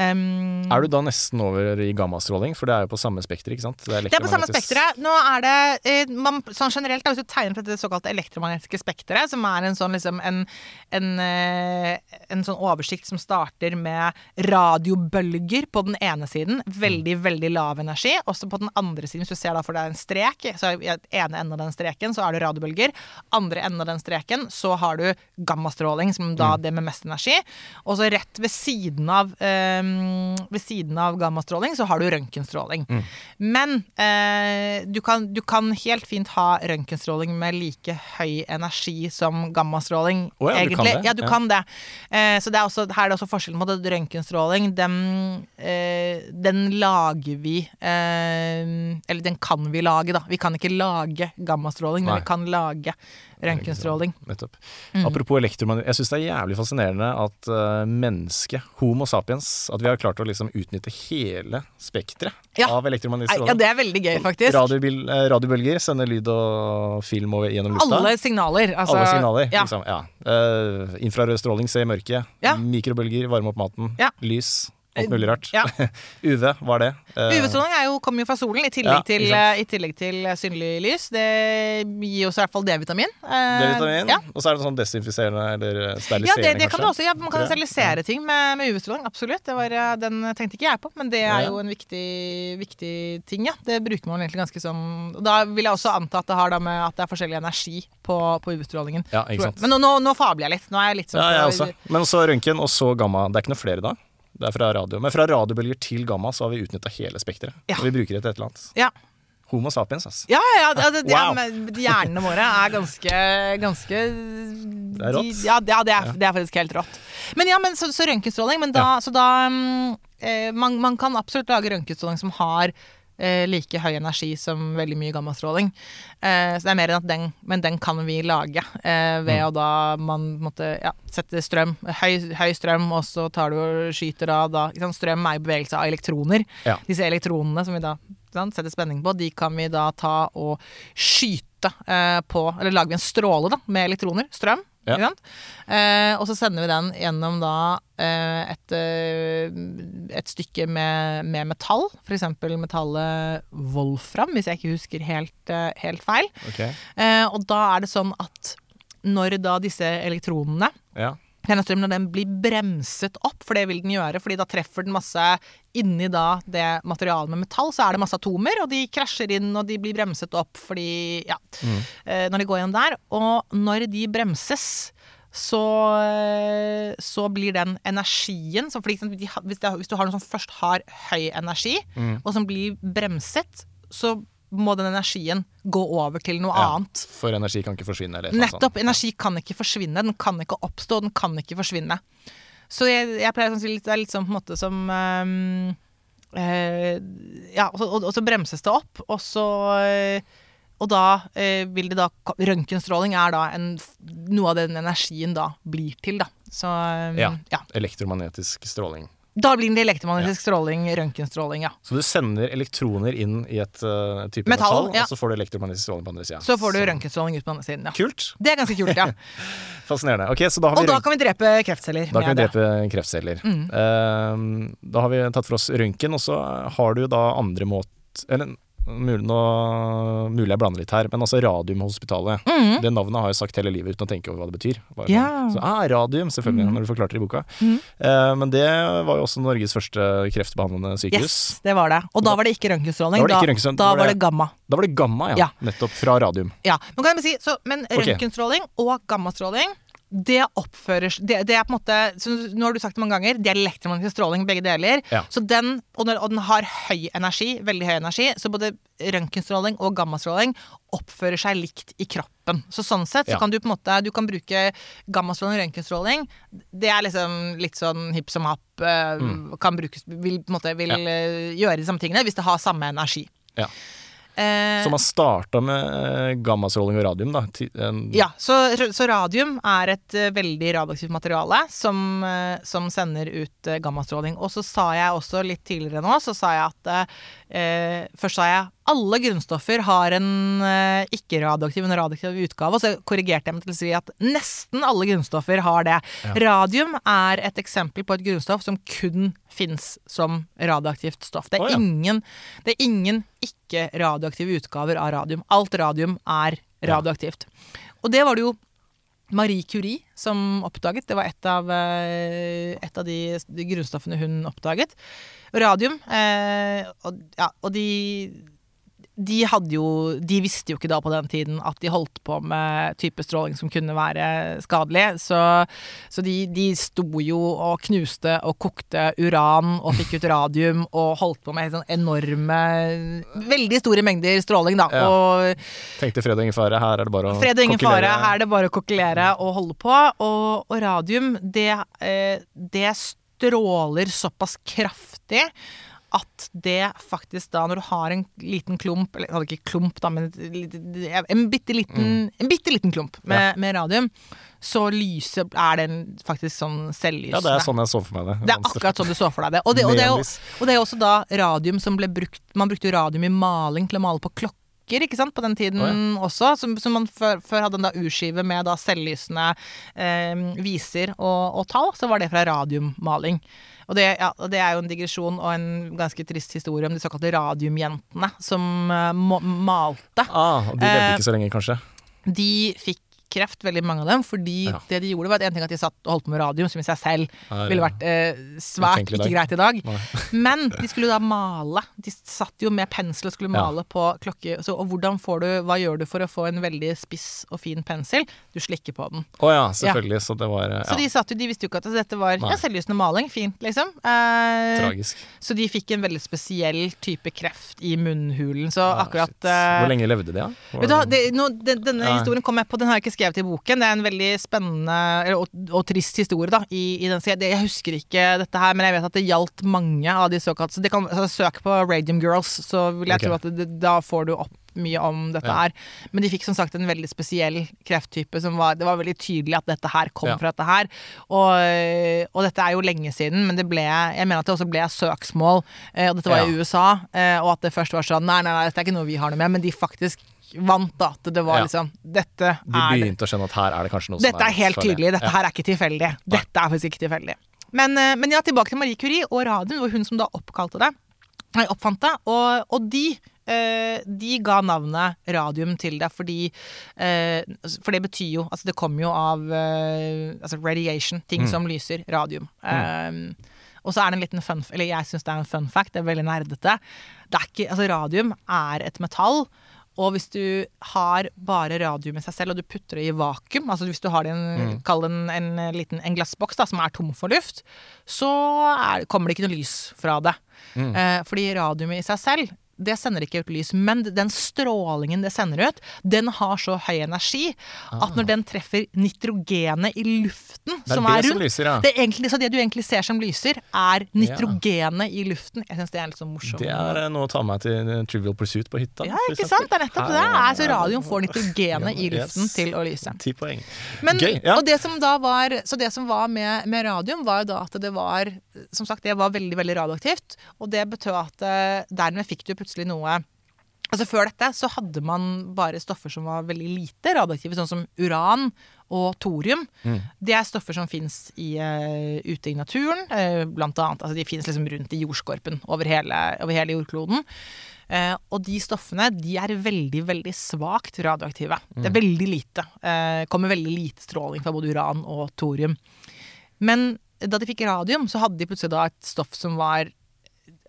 Um, Er du da nesten over i gammastråling? For det er jo på samme spekter, ikke sant? det er på samme spekteret. Nå er det eh, man, sånn generelt, da, Hvis du tegner på dette såkalte elektromagnetiske spekteret, som er en sånn, liksom, en, en, eh, en sånn oversikt som starter med radiobølger på den ene siden, veldig, veldig lav energi. Også på den andre siden, hvis du ser da for deg en strek, så i ene enden av den streken så er det radiobølger. Andre enden av den streken så har du gammastråling, som da det med mest energi. Og så rett ved siden av eh, ved siden av gammastråling så har du røntgenstråling. Men eh, du, kan, du kan helt fint ha røntgenstråling med like høy energi som gammastråling. Oh, ja, du kan egentlig. det? Ja, du Ja. kan det. Eh, så det er også, her er det også forskjellen på at røntgenstråling, den, eh, den lager vi eh, Eller den kan vi lage, da. Vi kan ikke lage gammastråling, men Nei. vi kan lage røntgenstråling. Nettopp. Mm. Apropos elektromagnet. jeg syns det er jævlig fascinerende at uh, mennesket, Homo sapiens, at vi har klart å liksom utnytte hele spekteret Ja. av elektromagnetisk Ja, det er veldig gøy, faktisk. Radiobil, eh, radiobølger sender lyd og film over, gjennom lufta. Alle signaler. Altså, Alle signaler. Ja. Liksom, ja. Uh, infrarød stråling, se i mørket. Ja. Mikrobølger, varme opp maten. Lys. Alt mulig rart. Ja. UV, hva er det? Eh, UV-stråling er kommer jo fra solen, i tillegg, Ja, til, i tillegg til eh, synlig lys. Det gir oss i hvert fall D-vitamin. Eh, D-vitamin. Ja. Og så er det sånn desinfiserende eller Ja, steriliserende, det, det kan du også. Ja, man kan sterilisere ting med, med UV-stråling. Absolutt. Det var, den tenkte ikke jeg på, men det er Ja. jo en viktig, viktig ting, ja. Det bruker man egentlig ganske sånn Da vil jeg også anta at det har da med at det er forskjellig energi på, på UV-strålingen. Ja, ikke sant. Men nå, nå, nå fabler jeg litt. Nå er jeg litt sånn Ja, jeg også. Men så røntgen, og så gamma. Det er ikke noe flere da? Det er fra radio. Men fra radiobølger til gamma så har vi utnytta hele spekteret. Ja. Og vi bruker det til et eller annet. Ja. Homo sapiens, altså. Ja, ja, ja det, Wow. ja hjernene våre er ganske, ganske Det er rått. De, ja, det, ja det, er, det er faktisk helt rått. Men ja, men så, så røntgenstråling. Men da, så da um, man, man kan absolutt lage røntgenstråling som har like høy energi som veldig mye gammastråling. Eh, så det er mer enn at den Men den kan vi lage eh, ved Mm. å da man måtte ja, sette strøm, høy, høy strøm, og så tar du og skyter av da sant? Strøm er jo bevegelse av elektroner. Ja. Disse elektronene som vi da sant, setter spenning på, de kan vi da ta og skyte eh, på Eller lager vi en stråle da, med elektroner, strøm. Ja. Eh, og så sender vi den gjennom da eh, et, eh, et stykke med, med metall, f.eks. metallet wolfram, hvis jeg ikke husker helt, eh, helt feil. Okay. Eh, og da er det sånn at når da disse elektronene ja. Denne strømmen den blir bremset opp, for det vil den gjøre, fordi da treffer den masse inni da det materialet med metall, så er det masse atomer, og de krasjer inn, og de blir bremset opp fordi, ja, Mm. når de går igjen der. Og når de bremses, så, eh, så blir den energien som for eksempel, hvis, du har noe som først har høy energi, og som blir bremset, så må den energien gå over til noe Ja, annet. For energi kan ikke forsvinne. Eller Nettopp. Sånn. Energi kan ikke forsvinne. Den kan ikke oppstå, den kan ikke forsvinne. Så jeg, jeg pleier å si litt, det er litt sånn på en måte som um, uh, Ja, og, så- og, og så bremses det opp, og så uh, Og da eh, vil det da Røntgenstråling er da en, noe av den energien da blir til, da. Så um, Ja. ja. Elektromagnetisk stråling. Da blir det elektromagnetisk stråling, røntgenstråling, ja. Så du sender elektroner inn i et uh, type metall, Metall, ja. og så får du elektromagnetisk stråling på andre sida. Så får du røntgenstråling ut på den andre siden, ja. Kult. Det er ganske kult, ja. Fascinerende. Okay, så da har Og da kan vi drepe kreftceller. Da kan vi drepe det. kreftceller. Mm. Uh, da har vi tatt for oss røntgen, og så har du da andre måter Eller mulig, mulig jeg blander litt her, men altså Radiumhospitalet. Mm. Det navnet har jeg sagt hele livet uten å tenke over hva det betyr. Bare Ja. sånn, Så, ah, radium, selvfølgelig, når du forklarte det i boka. Mm. Eh, men det var jo også Norges første kreftbehandlende sykehus. Yes, det var det. Og da var det ikke røntgenstråling. Da var det Da, da var var det- gamma. Da var det gamma, ja. Ja. Nettopp. Fra radium. Ja, men kan si, så, men røntgenstråling okay. og gammastråling det oppfører det, det er på en måte Nå har du sagt det mange ganger, det er elektromagnetisk stråling, begge deler. Ja. Så den, og, den, og den har høy energi, veldig høy energi, så både røntgenstråling og gammastråling oppfører seg likt i kroppen. Så sånn sett så Ja. kan du på en måte Du kan bruke gammastråling og røntgenstråling. Det er liksom litt sånn hipp som happ. Mm. Kan brukes Vil på en måte vil. Ja. eh, gjøre de samme tingene hvis det har samme energi. Ja. Eh, Så man starta med eh, gammastråling og radium, da. Ja, så, så radium er et eh, veldig radioaktivt materiale som, eh, som sender ut gammastråling. Og så sa jeg også litt tidligere nå, så sa jeg at eh, Først sa jeg alle grunnstoffer har en eh, ikke-radioaktiv en radioaktiv utgave, og så korrigerte jeg meg til å si at nesten alle grunnstoffer har det. Radium er et eksempel på et grunnstoff som kun fins som radioaktivt stoff. Det er oh, ja. ingen, ingen ikke-radioaktive utgaver av radium. Alt radium er radioaktivt. Og det var det jo Marie Curie som oppdaget. Det var et av, eh, et av de, de grunnstoffene hun oppdaget. Radium. Eh, og, ja, og de de jo De visste jo ikke da på den tiden at de holdt på med type stråling som kunne være skadelig. Så, så de, de sto jo og knuste og kokte uran og fikk ut radium og holdt på med sånn enorme Veldig store mengder stråling, da. Ja. Og Tenkte fred og ingen fare, her er det bare å Fred og ingen kokkelere. fare, her er det bare å kokkelere og holde på. Og, og radium, det, eh, det stråler såpass kraftig at det faktisk da, når du har en liten klump Eller hadde ikke klump, da, men en bitte liten, en bitte liten klump med, med radium, så lyser er den faktisk sånn selvlysende. Ja, det er sånn jeg så for meg det. Det er akkurat sånn du så for deg det. Og det, og det, er, Neonlys. jo, og det er også da radium som ble brukt Man brukte jo radium i maling til å male på klokker. Ikke sant, på den tiden Å, også. Som, som man før, før hadde en da urskive med da selvlysende eh, viser og, og tall. Så var det fra radiummaling. Og det, ja, og det er jo en digresjon og en ganske trist historie om de såkalte radiumjentene som eh, malte. Ah, og de levde Eh, ikke så lenge, kanskje? De fikk kreft, veldig mange av dem, fordi Ja. det de gjorde, var at en ting at de satt og holdt på med radium, som i seg selv Er, ville vært eh, svært ikke dag. greit i dag. Nei. Men de skulle da male. De satt jo med pensel og skulle Ja. male på klokke. Så, og hvordan får du, hva gjør du for å få en veldig spiss og fin pensel? Du slikker på den. Å ja, selvfølgelig. Så det var ja. Så de, satt jo, de visste jo ikke at dette var Nei. ja, selvlysende maling. Fint, liksom. Eh, tragisk. så de fikk en veldig spesiell type kreft i munnhulen. Så Ja, akkurat eh, Hvor lenge levde de, da? Ja? Vet du det- det, den, denne Ja. historien kom jeg på, den har jeg ikke skrevet i boken. Det er en veldig spennende eller, og, og trist historie, da. I, i den, jeg, husker ikke dette her, men jeg vet at det gjaldt mange av de såkalte Så kan, altså, Søk på Radium Girls, så vil jeg okay. tro at det, da får du opp mye om dette Ja. her. Men de fikk som sagt en veldig spesiell krefttype. Som var, det var veldig tydelig at dette her kom Ja. fra dette her. Og, og dette er jo lenge siden, men det ble Jeg mener at det også ble søksmål, eh, og dette var i USA. eh, Og at det først var sånn Nei, nei, nei, dette er ikke noe vi har noe med, men de faktisk vant da at det var Ja. liksom Dette De er De begynte å skjønne at her er det kanskje noe Dette som er Dette er helt tydelig. Dette Ja. her er ikke tilfeldig. Dette er faktisk ikke tilfeldig. Men, eh, men ja, tilbake til Marie Curie og radium. Det var hun som da oppkalte det. Nei, oppfant det. Og, og de eh, de ga navnet radium til det fordi eh, For det betyr jo Altså, det kommer jo av altså radiation. Ting Mm. som lyser. Radium. Eh, og så er det en liten fun Eller jeg syns det er en fun fact. Det er veldig nerdete. Det er ikke, altså, radium er et metall. Og hvis du har bare radio med seg selv, og du putter det i vakuum, altså hvis du har det i en, mm. en, en liten en glassboks da, som er tom for luft, så er, kommer det ikke noe lys fra det. Eh, fordi radium i seg selv, det sender ikke ut lys, men den strålingen det sender ut, den har så høy energi at når den treffer nitrogenet i luften er som er som rundt lyser, ja. det, egentlig, så det du egentlig ser som lyser, er nitrogenet i luften. Jeg syns det er litt sånn morsomt. Det er eh, noe å ta med til eh, Trivial Pursuit på hytta. Ja, ikke sant? Det er nettopp det. Her, Altså, radioen får nitrogenet i Yes. luften til å lyse. Ti poeng. Men, Gøy. Ja. Og det som da var Så det som var med, med radium, var jo da at det var Som sagt, det var veldig, veldig radioaktivt. Og det betød at eh, dermed fikk du plutselig noe Altså Før dette så hadde man bare stoffer som var veldig lite radioaktive, sånn som uran og thorium. Mm. Det er stoffer som fins ute i naturen, uh, blant annet. Altså de fins liksom rundt i jordskorpen over hele, over hele jordkloden. Uh, og de stoffene de er veldig, veldig svakt radioaktive. Det er veldig lite. Uh, kommer veldig lite stråling fra både uran og thorium. Men da de fikk radium, så hadde de plutselig da et stoff som var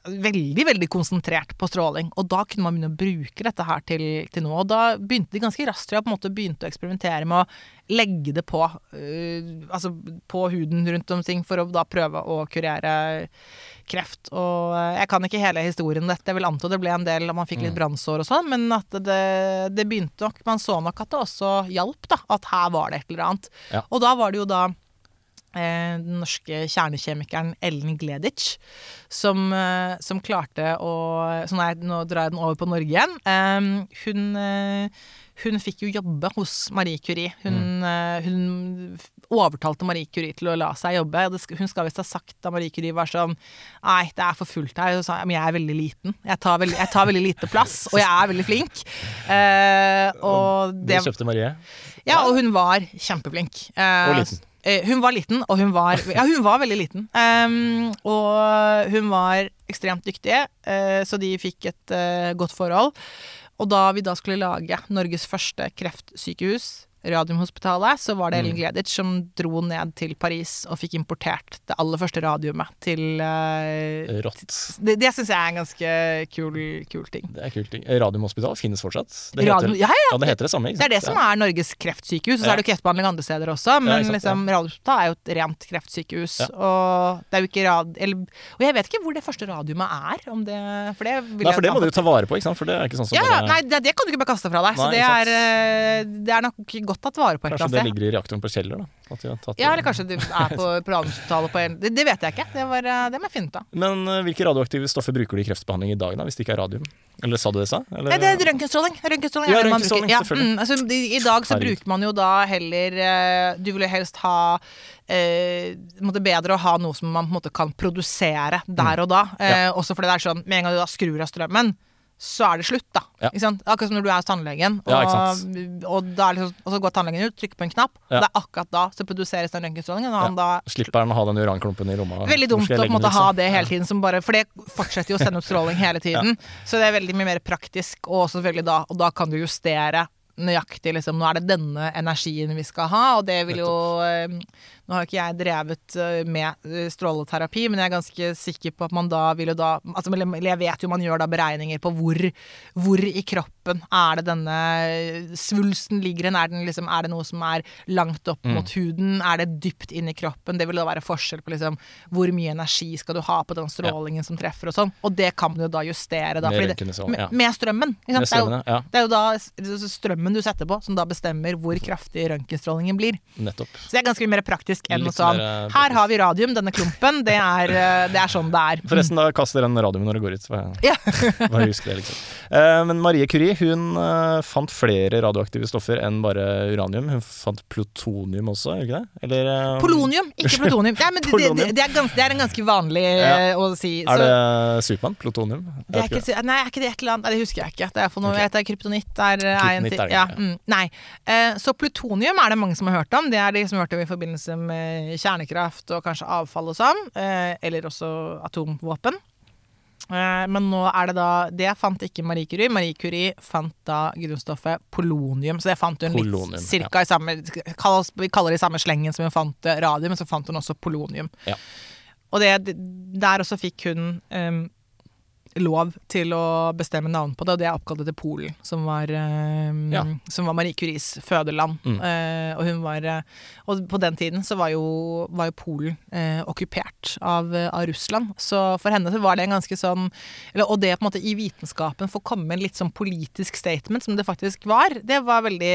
veldig, veldig konsentrert på stråling. Og da kunne man begynne å bruke dette her til, til noe. Og da begynte de ganske raskt jeg, på en måte begynte å eksperimentere med å legge det på, øh, altså på huden rundt om ting for å da prøve å kurere kreft. Og øh, jeg kan ikke hele historien om dette. Jeg vil anta det ble en del, man fikk litt brannsår og sånn, men at det, det begynte nok Man så nok at det også hjalp, da. At her var det et eller annet. Ja. Og da var det jo da den norske kjernekjemikeren Ellen Gleditsch, som, eh, som klarte å Så nei, nå drar jeg den over på Norge igjen. Eh, hun, eh, hun fikk jo jobbe hos Marie Curie. Hun, mm. hun overtalte Marie Curie til å la seg jobbe. Hun skal visst ha sagt da Marie Curie var sånn Nei, det er for fullt her. Hun sa men jeg er veldig liten. Jeg tar veldig, jeg tar veldig lite plass, og jeg er veldig flink. Eh, og Det det kjøpte Marie. ja, og hun var kjempeflink. Eh, Og liten. Eh, hun var liten, og hun var Ja, hun var veldig liten. Um, og hun var ekstremt dyktig, uh, så de fikk et uh, godt forhold. Og da vi da skulle lage Norges første kreftsykehus, Radiumhospitalet, så var det Ellen Gleditsch som dro ned til Paris og fikk importert det aller første radiumet til uh, Rått. Det, det syns jeg er en ganske kul, kul ting. Det er kult. ting. Radiumhospital finnes fortsatt. Det Radium, ja, ja, ja, det heter det samme. Det er det som er Norges kreftsykehus. Og så er det jo kreftbehandling andre steder også, men sant, liksom, Radiumhospitalet er jo et rent kreftsykehus. Og det er jo ikke rad... Eller, og jeg vet ikke hvor det første radiumet er. Om det, for det Nei, for det må du jo ta vare på, ikke sant? For det er ikke sånn som ja, ja, bare nei, det, det kan du ikke bare kaste fra deg. Så det er, eh, det er nok godt tatt vare på et Kanskje eller det annet sted. ligger i reaktoren på Kjeller, da. Ja, eller kanskje det er på, på på en det, det vet jeg ikke. Det, var, eh, det må jeg finne ut av. Men eh, hvilke radioaktive stoffer bruker de i kreftbehandling i dag, da, hvis det ikke er radium? Eller sa du det, sa? Eller? Nei, det er røntgenstråling. Røntgenstråling Ja, er det man bruker. Ja, mm, altså, i, dag så bruker man jo da heller eh, Du vil jo helst ha eh, bedre å ha noe som man på en måte kan produsere der og da. Eh, Også fordi det er sånn med en gang du da skrur av strømmen, så er det slutt, da. Ja. Akkurat som når du er hos tannlegen, og, Ja, og, liksom, og så går tannlegen ut, trykker på en knapp, og det er akkurat da så produseres den røntgenstrålingen, og han da Slipper han å ha den uranklumpen i rommet? Veldig dumt å på en måte ha liksom? det hele tiden, som bare, for det fortsetter jo å sende ut stråling hele tiden. Så det er veldig mye mer praktisk, og selvfølgelig da, og da kan du justere nøyaktig liksom, Nå er det denne energien vi skal ha, og det vil jo eh, Nå har jo ikke jeg drevet eh, med eh, stråleterapi, men jeg er ganske sikker på at man da vil jo da altså, eller Jeg vet jo man gjør da beregninger på hvor, hvor i kroppen er det denne svulsten ligger hen. Er, liksom, er det noe som er langt opp Mm. mot huden? Er det dypt inn i kroppen? Det vil da være forskjell på liksom, hvor mye energi skal du ha på den strålingen som treffer og sånn. Og det kan man jo da justere da. Med det- ja. med, med strømmen. Med ja. Det er jo- ja. det er jo da strømmen du setter på, som da bestemmer hvor kraftig røntgenstrålingen blir. Nettopp. Så det er ganske mye mer praktisk enn Litt noe sånn eh, Her har vi radium, denne klumpen. Det er, eh, det er sånn det er. Forresten, da kaster den radiumen når det går ut. så jeg- Ja. Bare husk det, liksom. Eh, men Marie Curie hun fant flere radioaktive stoffer enn bare uranium. Hun fant plutonium også, gjør ikke det? Eller Polonium, ikke plutonium. Nei, men det, det, det, er gans, det er en ganske vanlig ja. å si. Er det Supermann? Plutonium? Det er ikke, nei, er ikke det et eller annet? Nei, det husker jeg ikke. Det er for noe, okay. jeg vet det er kryptonitt er, en Kryptonitt er det, Ja, ja. mm, nei. Så plutonium er det mange som har hørt om. Det er de som har hørt om i forbindelse med kjernekraft og kanskje avfall og sånn. Eh, eller også atomvåpen. Eh, men nå er det da Det fant ikke Marie Curie. Marie Curie fant da grunnstoffet polonium. Så det fant hun Polonium, litt cirka i samme Vi kaller det i samme slengen som hun fant eh, radium, men så fant hun også polonium. Ja. Og det, der også fikk hun eh, lov til å bestemme navn på det, og det er oppkalt etter Polen, som var, um, Ja. som var Marie Curies fødeland. Mm. Uh, og hun var eh, Og på den tiden så var jo, var jo Polen uh, okkupert av, av Russland, så for henne så var det en ganske sånn eller, Og det på en måte i vitenskapen får komme en litt sånn politisk statement, som det faktisk var, det var veldig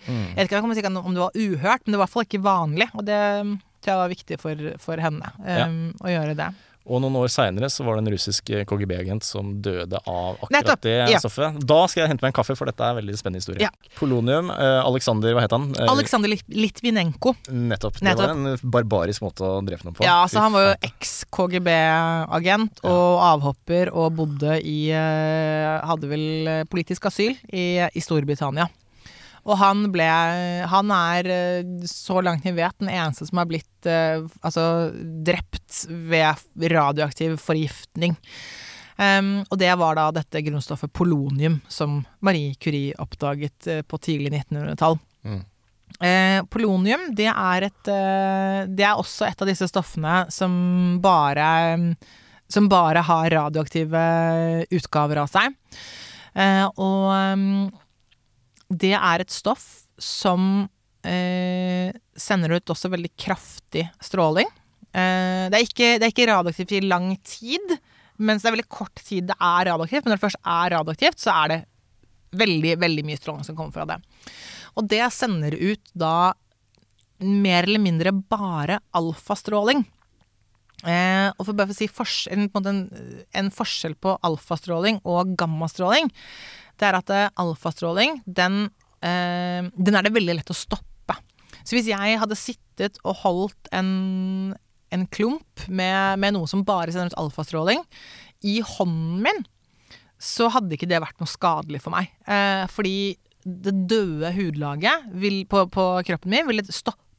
Mm. Jeg vet ikke om jeg om det var uhørt, men det var i hvert fall ikke vanlig, og det tror jeg var viktig for, for henne Ja. eh, å gjøre det. Og noen år seinere så var det en russisk KGB-agent som døde av akkurat Nettopp, det ja. stoffet. Da skal jeg hente meg en kaffe, for dette er en veldig spennende historie. Ja. Polonium. Eh, Alexander, hva het han? Aleksander Alexander Litvinenko. Nettopp. Det Nettopp. var en barbarisk måte å drepe noen på. Ja, så han var jo eks-KGB-agent og avhopper og bodde i eh, Hadde vel eh, politisk asyl i, i Storbritannia. Og han ble Han er, eh, så langt vi vet, den eneste som har blitt eh, altså drept ved radioaktiv forgiftning. Um, og det var da dette grunnstoffet polonium, som Marie Curie oppdaget eh, på tidlig 1900-tall. Mm. Eh, polonium, det er et Det er også et av disse stoffene som bare Som bare har radioaktive utgaver av seg. Eh, og mm, det er et stoff som eh, sender ut også veldig kraftig stråling. Eh, det, er ikke, det er ikke radioaktivt i lang tid, mens det er veldig kort tid det er radioaktivt. Men når det først er radioaktivt, så er det veldig, veldig mye stråling som kommer fra det. Og det sender ut da mer eller mindre bare alfastråling. Eh, og for bare å si fors en, på en, måte en, en forskjell på alfastråling og gammastråling, det er at eh, alfastråling, den, eh, den er det veldig lett å stoppe. Så hvis jeg hadde sittet og holdt en, en klump med, med noe som bare sender ut alfastråling, i hånden min, så hadde ikke det vært noe skadelig for meg. Eh, fordi det døde hudlaget vil, på, på kroppen min ville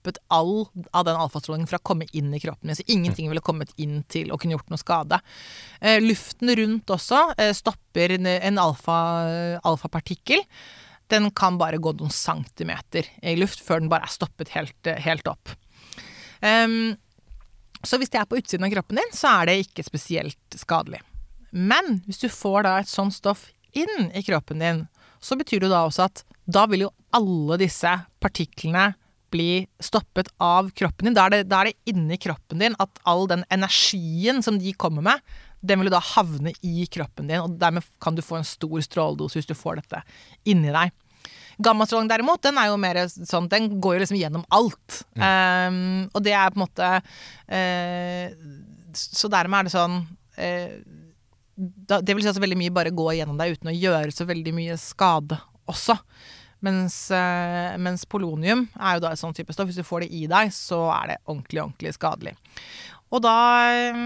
stoppet all av den alfastrålingen fra å komme inn i kroppen min. Så ingenting ville kommet inn til å kunne gjort noe skade. Eh, luften rundt også eh, stopper en, alfa, alfapartikkel. Den kan bare gå noen centimeter i luft før den bare er stoppet helt, helt opp. Um, så hvis det er på utsiden av kroppen din, så er det ikke spesielt skadelig. Men hvis du får da et sånt stoff inn i kroppen din, så betyr det da også at da vil jo alle disse partiklene bli stoppet av kroppen din. Da er det, da er det inni kroppen din at all den energien som de kommer med, den vil jo da havne i kroppen din, og dermed kan du få en stor stråledose hvis du får dette inni deg. Gammastråling derimot, den er jo mer sånn, den går jo liksom gjennom alt. Um, og det er på en måte uh, Så dermed er det sånn uh, da, Det vil si at veldig mye bare går gjennom deg uten å gjøre så veldig mye skade også. Mens, eh, mens polonium er jo da et sånn type stoff. Hvis du får det i deg, så er det ordentlig, ordentlig skadelig. Og da eh,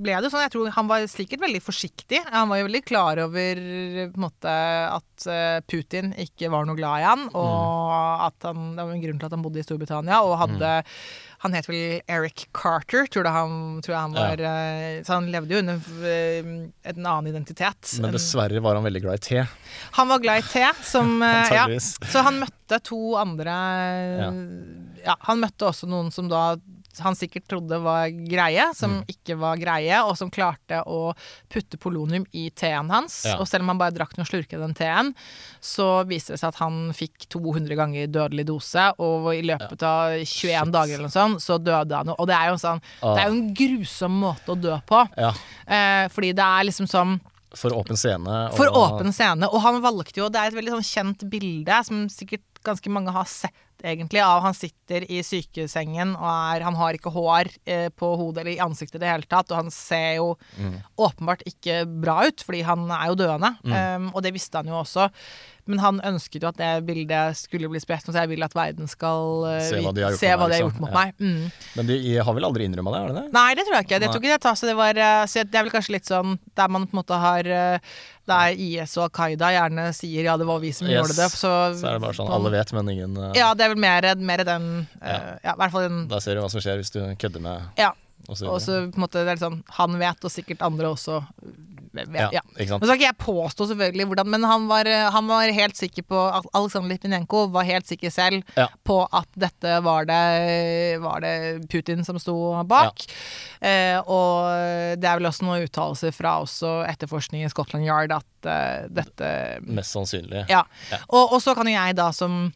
ble det sånn, jeg tror Han var sikkert veldig forsiktig. Han var jo veldig klar over på en måte, at eh, Putin ikke var noe glad i han, og at han, det var en grunn til at han bodde i Storbritannia, og hadde, Han het vel Eric Carter, tror, det han, tror jeg han var. Ja. Så han levde jo under eh, en annen identitet. Men dessverre var han veldig glad i te. Han var glad i te, som eh, ja. Så han møtte to andre ja. Han møtte også noen som da han sikkert trodde var greie, som Mm. ikke var greie, og som klarte å putte polonium i teen hans. Ja. Og selv om han bare drakk noen slurker av den teen, så viste det seg at han fikk 200 ganger dødelig dose, og i løpet av 21 Shit. dager eller noe sånt, så døde han jo. Og det er jo sånn Ah. Det er jo en grusom måte å dø på. Ja, Eh, fordi det er liksom sånn for åpen scene. og- for åpen scene. Og han valgte jo Det er et veldig sånn kjent bilde som sikkert ganske mange har sett, egentlig, av han sitter i sykesengen og er Han har ikke hår eh, på hodet eller i ansiktet i det hele tatt, og han ser jo Mm. åpenbart ikke bra ut, fordi han er jo døende. Um, og det visste han jo også. Men han ønsket jo at det bildet skulle bli spredt, så jeg vil at verden skal uh, Se hva de har gjort mot meg, liksom. gjort mot Ja. meg. Mm. Men de har vel aldri innrømma det, er det det? Nei, det tror jeg ikke. Det tok ikke det så det var eh, så Det er vel kanskje litt sånn der man på en måte har eh, Der IS og Al Qaida gjerne sier ja, det var vi som Yes. gjorde det, så Så er det bare sånn alle vet, men ingen uh, Ja, det er vel mer, mer den uh, Ja, i hvert fall den Da ser du hva som skjer hvis du kødder med Ja. og så på en måte det er litt sånn Han vet, og sikkert andre også. Ja, Ja. Nå skal ikke jeg påstå selvfølgelig hvordan, men han var, eh, han var helt sikker på Aleksandr Litvinenko var helt sikker selv Ja. på at dette var det, var det Putin som sto bak. Eh, og det er vel også noen uttalelser fra også etterforskning i Scotland Yard at eh, dette Mest sannsynlig. Ja. Og, og så kan jeg da som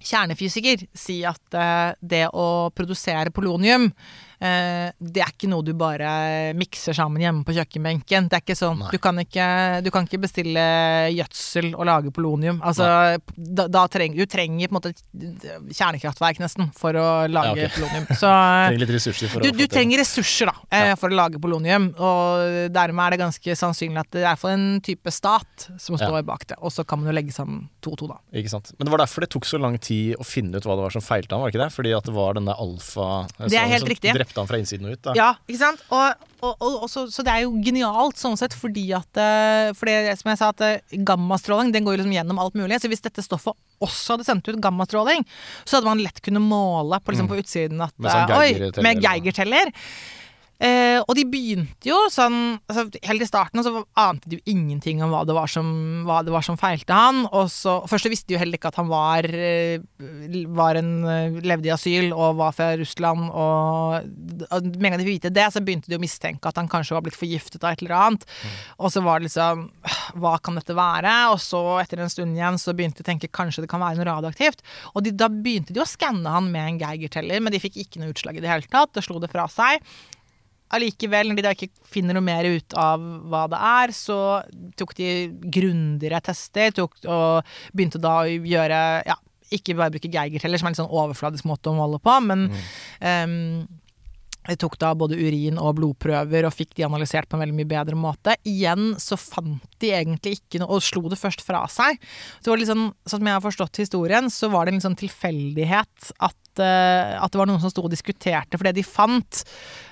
kjernefysiker si at eh, det å produsere polonium det er ikke noe du bare mikser sammen hjemme på kjøkkenbenken. Det er ikke sånn. Du kan ikke, du kan ikke bestille gjødsel og lage polonium. Altså, da, da treng, du trenger på en måte kjernekraftverk nesten for å lage Ja, okay. polonium. Så Trenger ressurser for du, du trenger ressurser da, eh, Ja. for å lage polonium, og dermed er det ganske sannsynlig at det er for en type stat som står Ja. bak det. Og så kan man jo legge sammen to og to, da. Ikke sant? Men det var derfor det tok så lang tid å finne ut hva det var som feilte han, var det ikke det? Fordi at det var denne alfa Det er helt riktig. Drepte han fra innsiden og ut. Da. Ja, ikke sant? Og, og, og, så, så det er jo genialt sånn sett, fordi at eh, For det som jeg sa, at eh, gammastråling den går liksom gjennom alt mulig. Så hvis dette stoffet også hadde sendt ut gammastråling, så hadde man lett kunne måle på, liksom, på utsiden at Mm. Med sånn eh, Geiger-teller. Eh, og de begynte jo sånn altså, Helt i starten så ante de jo ingenting om hva det var som, det var som feilte han. Og så, først så visste de jo heller ikke at han var, eh, var en, eh, levde i asyl og var fra Russland. Og, og med en gang de fikk vite det, så begynte de å mistenke at han kanskje var blitt forgiftet av et eller annet. Og så var det liksom Hva kan dette være? Og så etter en stund igjen så begynte de å tenke kanskje det kan være noe radioaktivt. Og de, da begynte de å skanne han med en Geiger-teller, men de fikk ikke noe utslag i det hele tatt. Det slo det fra seg allikevel, når de da ikke finner noe mer ut av hva det er, så tok de grundigere tester tok, og begynte da å gjøre ja, ikke bare bruke Geiger heller, som er en litt sånn overfladisk måte å måle på, men ehm, de tok da både urin og blodprøver og fikk de analysert på en veldig mye bedre måte. Igjen så fant de egentlig ikke noe, og slo det først fra seg. Så det sånn, sånn som jeg har forstått historien, så var det en liksom sånn tilfeldighet at, uh, at det var noen som sto og diskuterte, for det de fant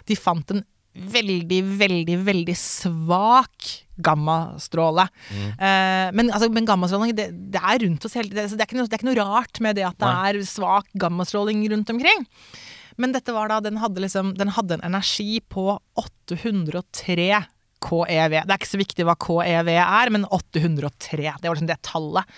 De fant en veldig, veldig, veldig svak gammastråle. Eh, men, altså, men gammastråling, det, det er rundt oss hele tiden. Det, Det er, noe, det er ikke noe rart med det at det Nei. er svak gammastråling rundt omkring. Men dette var da, den hadde, liksom, den hadde en energi på 803 KEV. Det er ikke så viktig hva KEV er, men 803. Det var liksom det tallet.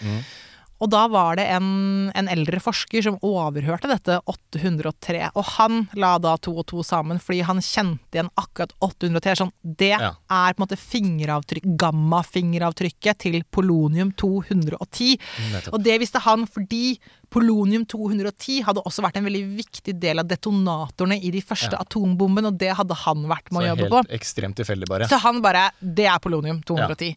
Og da var det en, en eldre forsker som overhørte dette 803, og han la da to og to sammen, fordi han kjente igjen akkurat 803. Sånn, det Ja. er på en måte fingeravtrykk, gammafingeravtrykket til polonium 210. Nettopp. Og det visste han fordi polonium 210 hadde også vært en veldig viktig del av detonatorene i de første Ja. atombombene, og det hadde han vært med Så å jobbe helt på. ekstremt tilfeldig, bare. Så han bare Det er polonium 210.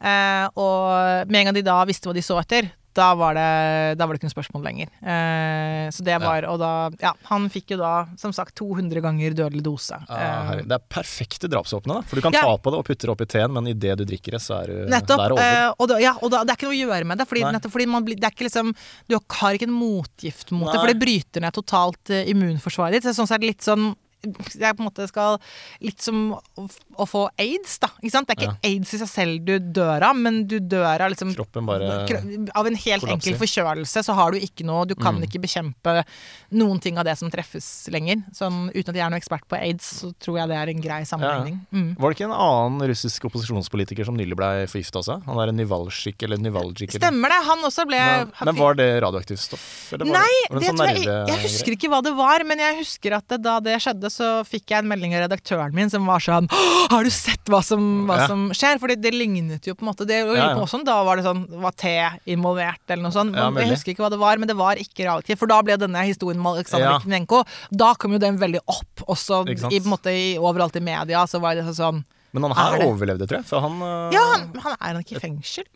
Eh, og med en gang de da visste hva de så etter, da var det, da var det ikke noe spørsmål lenger. Eh, så det var Og da Ja, han fikk jo da, som sagt, 200 ganger dødelig dose. Ah, Eh, det er perfekte drapsvåpenet, da. For du kan Ja. ta på det og putte det opp i teen, men idet du drikker det, så er du Nettopp. der er det over. eh, og, da, ja, og da, det er ikke noe å gjøre med det. Fordi, nettopp fordi man blir, det er ikke liksom, du har ikke en motgift mot det, for det bryter ned totalt eh, immunforsvaret ditt. Så sånn så det litt sånn jeg på en måte skal Litt som å, å få aids, da. Ikke sant? Det er ikke aids i seg selv du dør av, men du dør av liksom Kroppen bare Kro- Av en helt kollapser. enkel forkjølelse så har du ikke noe Du kan Mm. ikke bekjempe noen ting av det som treffes lenger. Sånn, uten at jeg er noen ekspert på aids, så tror jeg det er en grei sammenligning. Mm. Var det ikke en annen russisk opposisjonspolitiker som nylig ble forgifta også? Han er en Nivalsjik eller eller- Stemmer det. Han også ble Men, men var det radioaktivt stoff? Nei, det en sånn jeg Jeg husker ikke hva det var, men jeg husker at det, da det skjedde, så fikk jeg en melding av redaktøren min som var sånn Har du sett hva som, hva som skjer? For det, lignet jo på en måte det, og også Da var det sånn Var te involvert, eller noe sånt? Men jeg husker ikke hva det var, men det var ikke reality. For da ble denne historien med Aleksandr Ja. Da kom jo den veldig opp, også i, måte, i, overalt i media. Så var det sånn Men han Er her overlevde, tror jeg. Han øh, Ja, han, han er nok i fengsel.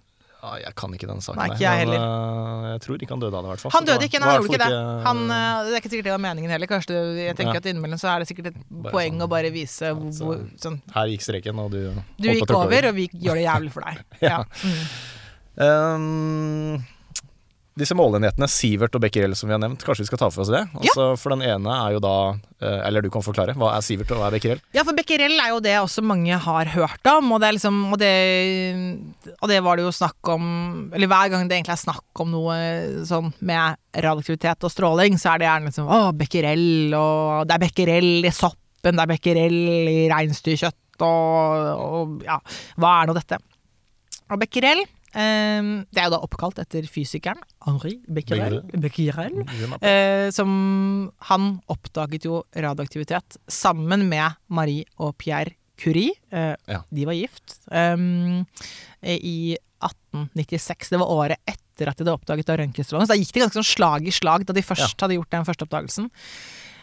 Ja, Jeg kan ikke den saken Nei, ikke jeg men, øh, jeg tror ikke han døde av det, hvert fall. Han døde ikke, nei, han gjorde ikke det. Han, eh, det er ikke sikkert det var meningen heller. Kanskje jeg tenker Ja. at innimellom så er det sikkert et Bare poeng sånn- å bare vise hvor, så- sånn Her gikk streken, og du Du gikk tråkke over, og vi gjør det jævlig for deg. Ja. Mm. Ehm, disse målenhetene, Sivert og Becquerel som vi har nevnt, kanskje vi skal ta for oss det? Altså, For den ene er jo da eh, Eller du kan forklare. Hva er Sivert og hva er Becquerel? ja, for becquerel er jo det også mange har hørt om, og det er liksom Og det, og det var det jo snakk om Eller hver gang det egentlig er snakk om noe sånn med radioaktivitet og stråling, så er det gjerne liksom Å, becquerel, og det er becquerel i soppen, det er becquerel i reinsdyrkjøtt, og, og ja Hva er nå dette? Og becquerel eh, Det er jo da oppkalt etter fysikeren Henri Becquerel. Becquerel. Eh, som Han oppdaget jo radioaktivitet sammen med Marie og Pierre Curie. Uh, Ja. De var gift um, i 1896. Det var året etter at de hadde oppdaget da røntgenstråling. Så da gikk det ganske sånn slag i slag da de først hadde gjort den første oppdagelsen.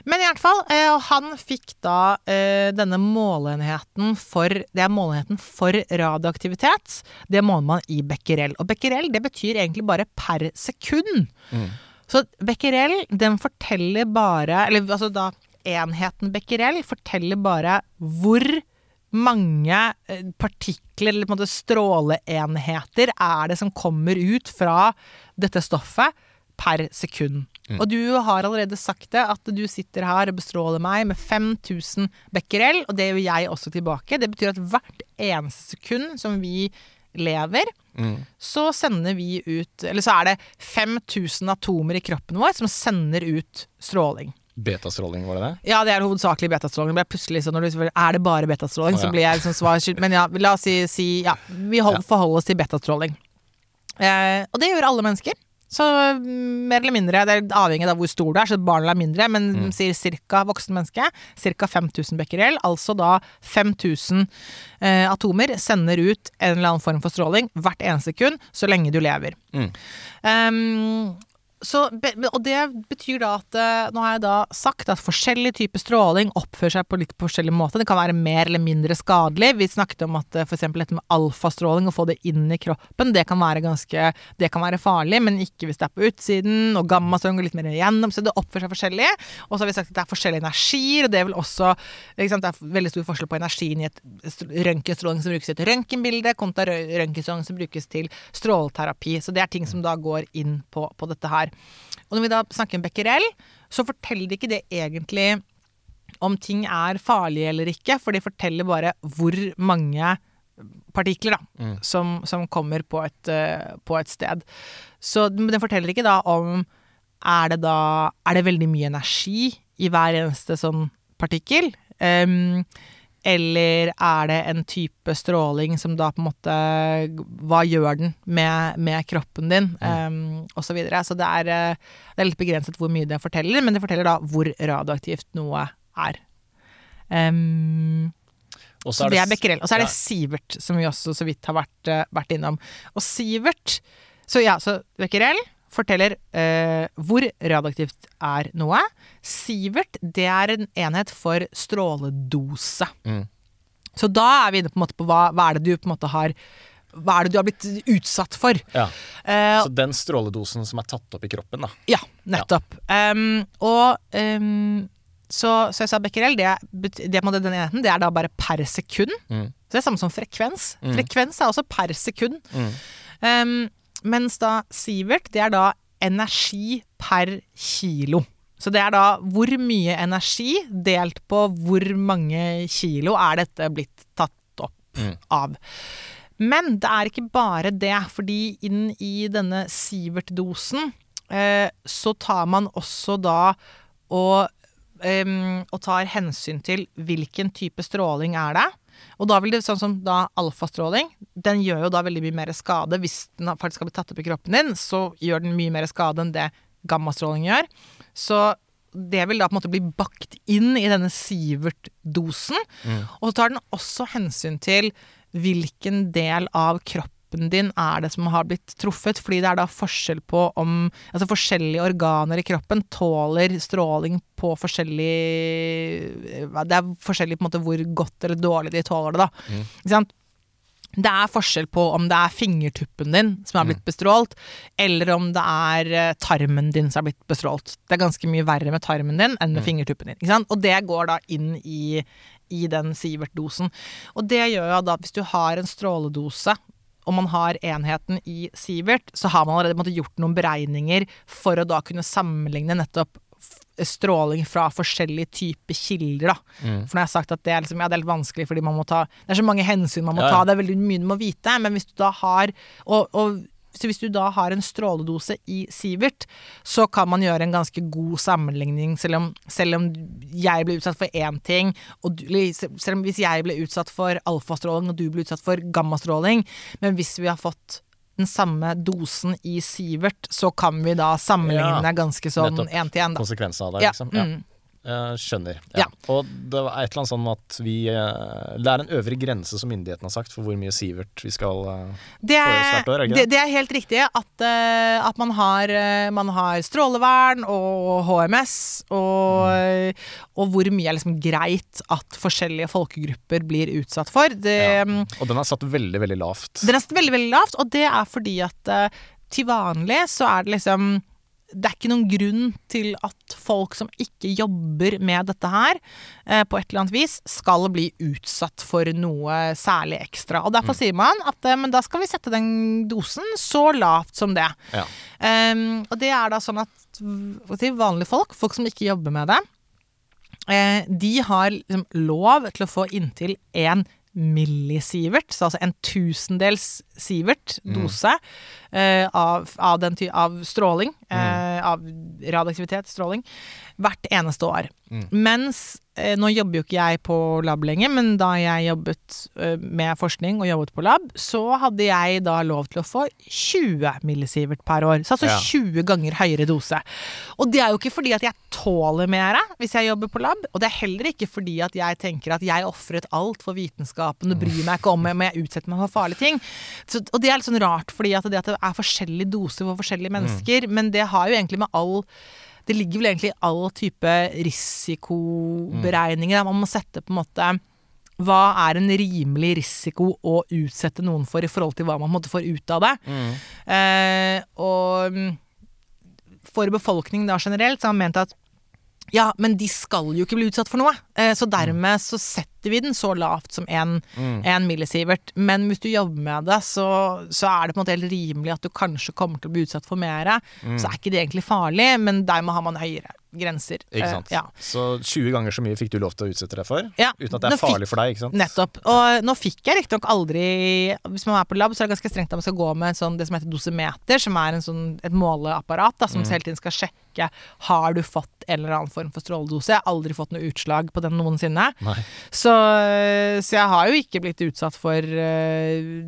Men i hvert fall, eh, han fikk da eh, denne måleenheten for Det er måleenheten for radioaktivitet. Det måler man i becquerel. Og becquerel det betyr egentlig bare per sekund. Mm. Så becquerel, den forteller bare Eller altså da enheten becquerel forteller bare hvor mange eh, partikler, eller på en måte stråleenheter, er det som kommer ut fra dette stoffet per sekund. Og du har allerede sagt det, at du sitter her og bestråler meg med 5000 becquerel, og det gjør jeg også tilbake. Det betyr at hvert eneste sekund som vi lever, Mm. så sender vi ut Eller så er det 5000 atomer i kroppen vår som sender ut stråling. Betastråling, var det det? Ja, det er hovedsakelig betastråling. Det plutselig sånn når du spør er det bare betastråling, oh, ja. så blir jeg liksom svar. Men ja, la oss si, si ja, vi hold, Ja. forholder oss til betastråling. Eh, og det gjør alle mennesker. Så mm, mer eller mindre, det er avhengig av hvor stor du er, så barnet er mindre, men Mm. sier cirka voksen menneske, ca. 5000 becquerel, altså da 5000 eh, atomer sender ut en eller annen form for stråling hvert eneste sekund, så lenge du lever. Mm. Ehm, så, og det betyr da at eh, Nå har jeg da sagt at forskjellig type stråling oppfører seg på litt forskjellig måte. Det kan være mer eller mindre skadelig. Vi snakket om at f.eks. for eksempel dette med alfastråling, å få det inn i kroppen, det kan være ganske Det kan være farlig, men ikke hvis det er på utsiden. Og gammastråling går litt mer igjennom, så det oppfører seg forskjellig. Og så har vi sagt at det er forskjellige energier, og det er vel også sant, Det er veldig stor forskjell på energien i et st- røntgenstråling som brukes i et røntgenbilde, kontra rø- røntgenstråling som brukes til stråleterapi. Så det er ting som da går inn på, på dette her. Og når vi da snakker om becquerel, så forteller ikke det egentlig om ting er farlige eller ikke, for det forteller bare hvor mange partikler da, som, som kommer på et, eh, på et sted. Så den forteller ikke da om er det da Er det veldig mye energi i hver eneste sånn partikkel? Em, eller er det en type stråling som da på en måte Hva gjør den med, med kroppen din? Um, og så videre. Så det er, eh, det er litt begrenset hvor mye det forteller, men det forteller da hvor radioaktivt noe er. Um, Og så det er s- becquerel. Og så er det. Sivert, som vi også så vidt har vært, eh, vært innom. Og Sivert Så ja, så becquerel forteller eh, hvor radioaktivt er noe. Sivert, det er en enhet for stråledose. Mm. Så da er vi inne på, en måte på hva, hva er det du på en måte har Hva er det du har blitt utsatt for? Ja. Eh, Så den stråledosen som er tatt opp i kroppen, da. ja, nettopp. Um, og um, så, så jeg sa becquerel, det, det den enheten, det er da bare per sekund. Mm. Så det er samme som frekvens. Mm. Frekvens er også per sekund. Mm. Um, mens da Sivert, det er da energi per kilo. Så det er da hvor mye energi delt på hvor mange kilo er dette blitt tatt opp Mm. av. Men det er ikke bare det, fordi inn i denne Sivert-dosen eh, så tar man også da og, eh, og tar hensyn til hvilken type stråling er det. Og da vil det sånn som da alfastråling, den gjør jo da veldig mye mer skade. Hvis den faktisk har blitt tatt opp i kroppen din, så gjør den mye mer skade enn det gammastråling gjør. Så det vil da på en måte bli bakt inn i denne Sivert-dosen. Og så tar den også hensyn til hvilken del av kroppen din er det som har blitt truffet. Fordi det er da forskjell på om Altså forskjellige organer i kroppen tåler stråling på forskjellig Det er forskjellig på en måte hvor godt eller dårlig de tåler det, da. Ikke sant? Det er forskjell på om det er fingertuppen din som er blitt bestrålt, eller om det er eh, tarmen din som er blitt bestrålt. Det er ganske mye verre med tarmen din enn med fingertuppen din. Og det går da inn i, i den Sivert-dosen. Og det gjør jo da at hvis du har en stråledose og man har enheten i Sivert, så har man allerede måte, gjort noen beregninger for å da kunne sammenligne nettopp stråling fra forskjellige typer kilder. Da. For nå har jeg sagt at det er, liksom, ja, det er litt vanskelig fordi man må ta Det er så mange hensyn man må Ja, ja. ta, det er veldig mye du må vite. Men hvis du da har og, og så hvis du da har en stråledose i Sivert, så kan man gjøre en ganske god sammenligning, selv om, selv om jeg ble utsatt for én ting, og du, selv om hvis jeg ble utsatt for alfastråling og du ble utsatt for gammastråling, men hvis vi har fått den samme dosen i Sivert, så kan vi da sammenligne Ja, ganske sånn én til én, da. Konsekvensen av det, liksom. Ja. mm. Jeg skjønner. Ja. Og det er et eller annet sånn at vi eh, Det er en øvre grense som myndighetene har sagt for hvor mye Sivert vi skal eh, Det er, oss hvert år, det ikke det, er helt riktig at, eh, at man, har, eh, man har strålevern og HMS, og, Mm. og hvor mye er liksom greit at forskjellige folkegrupper blir utsatt for. Det, ja. Og den er satt veldig, veldig lavt. Den er satt veldig, veldig lavt, og det er fordi at eh, til vanlig så er det liksom det er ikke noen grunn til at folk som ikke jobber med dette her, eh, på et eller annet vis, skal bli utsatt for noe særlig ekstra. Og derfor sier man at eh, men da skal vi sette den dosen så lavt som det. Ja. Um, og det er da sånn at til vanlige folk, folk som ikke jobber med det, eh, de har liksom lov til å få inntil én millisievert, så altså en tusendels sievert dose eh, av, av, den ty av stråling, eh, av radioaktivitet, stråling, hvert eneste år. Mens eh, nå jobber jo ikke jeg på lab lenger, men da jeg jobbet eh, med forskning og jobbet på lab, så hadde jeg da lov til å få 20 millisievert per år. Så altså Ja. 20 ganger høyere dose. Og det er jo ikke fordi at jeg tåler mer hvis jeg jobber på lab, og det er heller ikke fordi at jeg tenker at jeg ofret alt for vitenskapen og bryr meg ikke om om jeg utsetter meg for farlige ting. Så, og det er litt sånn rart, fordi at det, at det er forskjellige doser for forskjellige mennesker, men det har jo egentlig med all det ligger vel egentlig i all type risikoberegninger. Man må sette på en måte hva er en rimelig risiko å utsette noen for i forhold til hva man måtte få ut av det. Eh, og mm, for befolkningen da generelt så har man ment at ja, men de skal jo ikke bli utsatt for noe. Eh, så dermed så setter vi den så lavt som en, mm. millisievert. Men hvis du jobber med det, så, så er det på en måte helt rimelig at du kanskje kommer til å bli utsatt for mer. Så er ikke det egentlig farlig, men dermed har man høyere grenser. Ikke Eh, sant? ja. Så 20 ganger så mye fikk du lov til å utsette deg for, Ja, uten at det er er farlig for deg, ikke sant? Nettopp. Og nå fikk jeg riktignok aldri Hvis man er på lab, så er det ganske strengt at man skal gå med sånn, det som heter dosimeter, som er en sånn, et måleapparat da, som hele tiden skal sjekke har du fått en eller annen form for stråledose. Jeg har aldri fått noe utslag på den noensinne. Så, så jeg har jo ikke blitt utsatt for uh,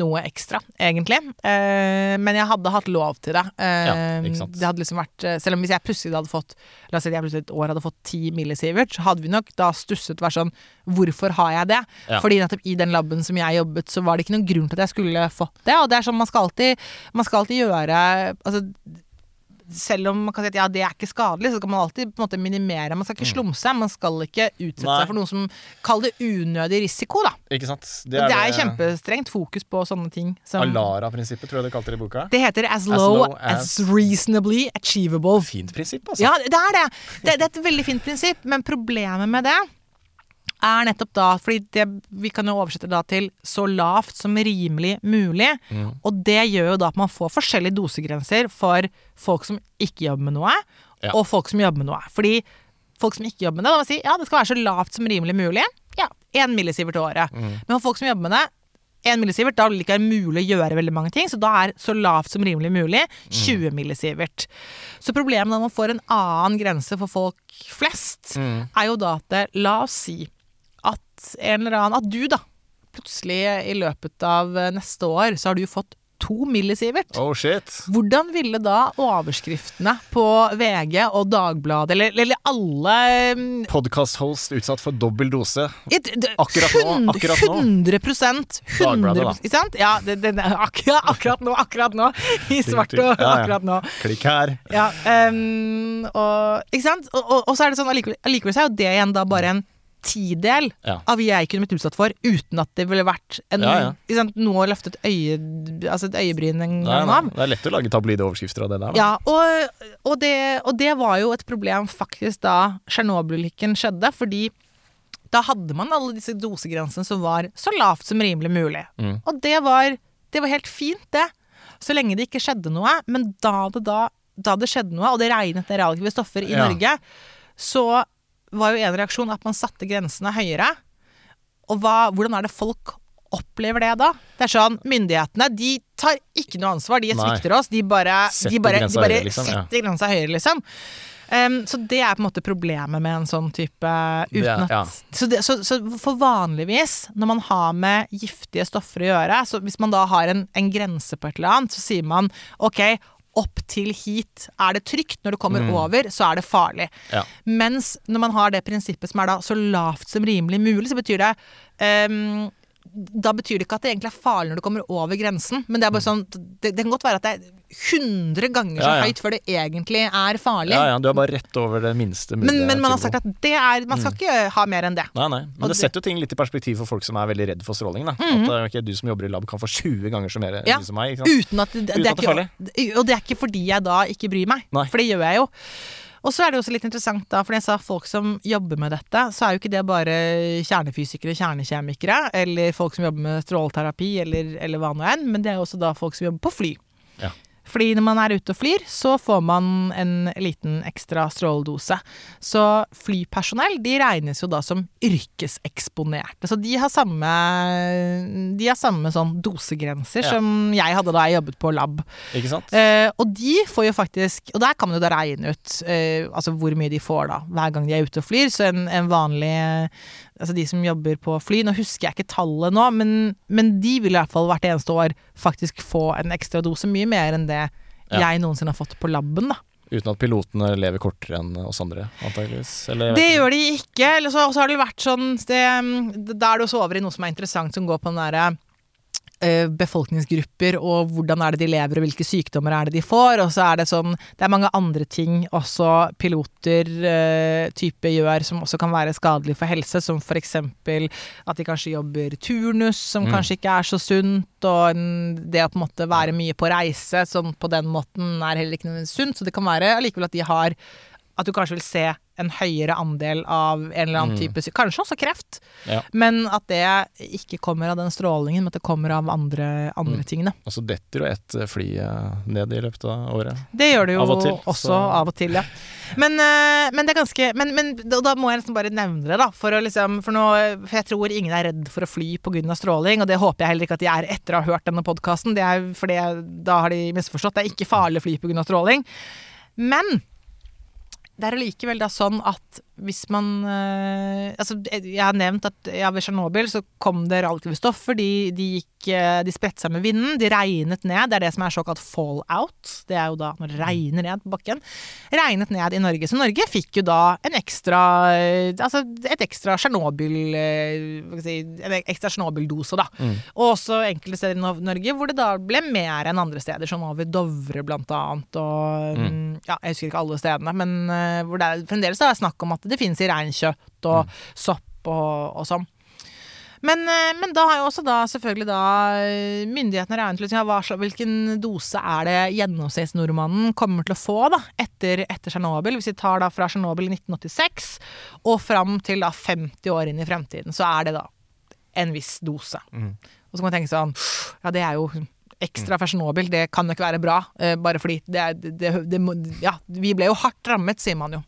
noe ekstra, egentlig. Uh, men jeg hadde hatt lov til det. Uh, Ja, ikke sant. Det hadde liksom vært Selv om hvis jeg plutselig hadde fått La oss si at jeg plutselig et år hadde fått 10 millisievert, så hadde vi nok da stusset vært sånn Hvorfor har jeg det? Ja. Fordi nettopp i den laben som jeg jobbet, så var det ikke noen grunn til at jeg skulle fått det. Og det er sånn man skal alltid Man skal alltid gjøre Altså selv om man kan si at ja, det er ikke skadelig, så skal man alltid på en måte minimere. Man skal ikke slumse. Man skal ikke utsette Mm. Nei. seg for noe som Kall det unødig risiko, da. Ikke sant? Det er, det er kjempestrengt fokus på sånne ting. Som, Alara-prinsippet, tror jeg du kalte det i boka. det heter as low, low as, as- reasonably achievable. Fint prinsipp, altså. Ja, det er det. det. Det er et veldig fint prinsipp, men problemet med det er nettopp da Fordi det, vi kan jo oversette da til så lavt som rimelig mulig. Og det gjør jo da at man får forskjellige dosegrenser for folk som ikke jobber med noe, Ja. og folk som jobber med noe. Fordi folk som ikke jobber med det, da må si ja, det skal være så lavt som rimelig mulig. Ja, én millisievert i året. Mm. Men for folk som jobber med det, én millisievert, da vil det ikke være mulig å gjøre veldig mange ting, så da er så lavt som rimelig mulig Mm. 20 millisievert. Så problemet når man får en annen grense for folk flest, Mm. er jo da at det, la oss si at en eller annen At du, da, plutselig i løpet av eh, neste år, så har du fått to millisievert. Oh shit. Hvordan ville da overskriftene på VG og Dagbladet, eller, eller alle mm, Podcast-host utsatt for dobbel dose. Akkurat nå, akkurat nå. 100 100 Dagbladet, da. Ikke sant? Ja, det, det, akkurat, akkurat nå, akkurat nå. I svart og Ja, ja. akkurat nå. Klikk her. Ja, um, og, ikke sant? Og, og, og så er det sånn, allikevel, allikevel så er jo det igjen da bare en tidel Ja. av jeg kunne blitt utsatt for, uten at det ville vært en, Ja, ja. Liksom, noe å løfte et, øye, altså et øyebryn en gang av. Det er lett å lage tabloide overskrifter av det der. Ja, og, og, det, og det var jo et problem faktisk da Tsjernobyl-ulykken skjedde, fordi da hadde man alle disse dosegrensene som var så lavt som rimelig mulig. Mm. Og det var, det var helt fint, det. Så lenge det ikke skjedde noe. Men da det, da, da det skjedde noe, og det regnet ned radioaktive stoffer i Ja. Norge, så var jo en reaksjon at man satte grensene høyere. Og hva, hvordan er det folk opplever det da? Det er sånn, Myndighetene de tar ikke noe ansvar, de Nei. svikter oss. De bare, de bare, de bare høyere, liksom, ja. setter grensa høyere, liksom. Um, så det er på en måte problemet med en sånn type uten at ja. så, det, så, så for vanligvis, når man har med giftige stoffer å gjøre, så hvis man da har en, en grense på et eller annet, så sier man ok, opp til hit er det trygt, når du kommer Mm. over, så er det farlig. Ja. Mens når man har det prinsippet som er da så lavt som rimelig mulig, så betyr det um, da betyr det ikke at det egentlig er farlig når du kommer over grensen, men det er bare sånn Det, det kan godt være at det er 100 ganger så Mm. Ja, ja. høyt før det egentlig er farlig. Ja, ja, du er bare rett over det minste mulige. Men, men man har sagt at det er Man skal ikke ha mer enn det. Nei, nei. Men Og det setter jo ting litt i perspektiv for folk som er veldig redd for stråling. Da. At okay, ok, du som jobber i lab kan få 20 ganger så mer Ja. som meg. Ikke sant? Uten at det, det, Uten er at det er ikke, Og det er ikke fordi jeg da ikke bryr meg, Nei. for det gjør jeg jo. Og så er det også litt interessant, da, for jeg sa folk som jobber med dette, så er jo ikke det bare kjernefysikere, kjernekjemikere, eller folk som jobber med stråleterapi, eller, eller hva nå enn, men det er også da folk som jobber på fly. Fordi når man er ute og flyr, så får man en liten ekstra stråledose. Så flypersonell de regnes jo da som yrkeseksponerte. Så de har samme, de har samme sånn dosegrenser Ja. som jeg hadde da jeg jobbet på lab. Ikke sant? Eh, og de får jo faktisk Og der kan man jo da regne ut eh, altså hvor mye de får da hver gang de er ute og flyr. Så en, en vanlig Altså de som jobber på fly, nå husker jeg ikke tallet nå, men, men de vil i hvert fall hvert eneste år faktisk få en ekstra dose. Mye mer enn det Ja. jeg noensinne har fått på laben, da. Uten at pilotene lever kortere enn oss andre, antageligvis. Eller, Det gjør de ikke. Eller så, har det vært sånn det, Da er det også over i noe som er interessant, som går på den derre befolkningsgrupper og hvordan er det de lever og hvilke sykdommer er det de får. Og så er det sånn Det er mange andre ting også piloter eh, type gjør som også kan være skadelig for helse, som eksempel at de kanskje jobber turnus, som Mm. kanskje ikke er så sunt, og det å på en måte være mye på reise, som på den måten er heller ikke noe sunt. Så det kan være allikevel at de har at du kanskje vil se en høyere andel av en eller annen Mm. type syk. Kanskje også kreft. Ja. Men at det ikke kommer av den strålingen, men at det kommer av andre, andre Mm. tingene. Og så detter jo ett fly eh, ned i løpet av året. Det gjør det jo Av og til, også så- av og til, ja. Men, eh, men det er ganske Men, men da, må jeg nesten bare nevne det, da. For, liksom, for, nå, for jeg tror ingen er redd for å fly pga. stråling, og det håper jeg heller ikke at de er etter å ha hørt denne podkasten. For da har de misforstått. Det er ikke farlig å fly pga. stråling. Men det er allikevel da sånn at hvis man eh, Altså, jeg har nevnt at ja, ved Tsjernobyl så kom det radioaktive stoffer. De, de gikk eh, De spredte seg med vinden. De regnet ned. Det er det som er såkalt fallout. Det er jo da når det regner ned på bakken. Regnet ned i Norge. Så Norge fikk jo da en ekstra eh, Altså et ekstra Tsjernobyl eh, si, En ekstra Tsjernobyl-dose, da. Mm. Og også enkelte steder i Norge hvor det da ble mer enn andre steder, som over Dovre blant annet, og Mm. mm, ja, jeg husker ikke alle stedene, men eh, hvor det er, fremdeles er snakk om at det finnes i reinkjøtt og sopp og, og sånn. Men, eh, men da har jo også da selvfølgelig da eh, myndighetene regnet ut ja, hvilken dose er det gjennomsnittsnordmannen kommer til å få da, etter, etter Tsjernobyl. Hvis vi tar da fra Tsjernobyl i 1986 og fram til da 50 år inn i fremtiden, så er det da en viss dose. Mm. Og så kan man tenke sånn Ja, det er jo ekstra fra Tsjernobyl, det kan jo ikke være bra. eh, bare fordi det, det, det, Ja, vi ble jo hardt rammet, sier man jo.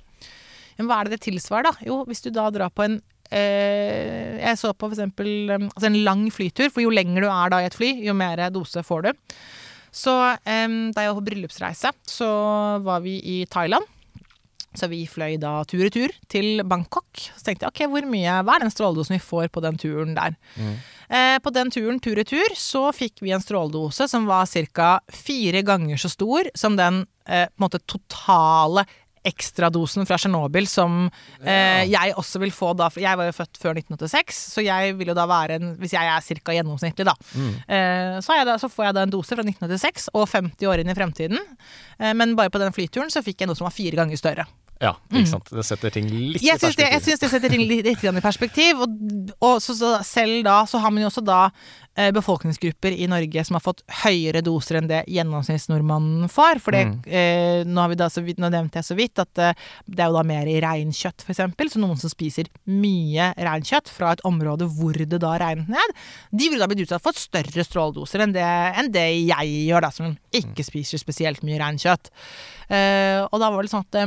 Men hva er det det tilsvarer, da? Jo, hvis du da drar på en eh, Jeg så på eksempel eh, altså en lang flytur, for jo lenger du er da i et fly, jo mer dose får du. Så eh, da jeg var på bryllupsreise, så var vi i Thailand. Så vi fløy da tur i tur til Bangkok. Så tenkte jeg ok, hvor mye, hva er den stråledosen vi får på den turen der? Eh, på den turen tur i tur så fikk vi en stråledose som var ca. fire ganger så stor som den eh, måte totale ekstradosen fra Tsjernobyl som eh, jeg også vil få da Jeg var jo født før 1986, så jeg vil jo da være en Hvis jeg er ca. gjennomsnittlig, da, eh, så, da, så får jeg da en dose fra 1986 og 50 år inn i fremtiden. Eh, men bare på den flyturen så fikk jeg noe som var fire ganger større. Ja, ikke sant. Det setter ting litt Jeg i perspektiv. det, jeg syns det setter ting litt, litt i perspektiv. Og, og så, så selv da så har man jo også da eh, befolkningsgrupper i Norge som har fått høyere doser enn det gjennomsnittsnordmannen får. For det, eh, nå, har vi da så vidt, nå nevnte jeg så vidt at eh, det er jo da mer i reinkjøtt, eksempel. Så noen som spiser mye reinkjøtt fra et område hvor det da regnet ned, de ville da blitt utsatt for større stråledoser enn det, enn det jeg gjør, da, som ikke spiser spesielt mye reinkjøtt. Eh, og da var det sånn at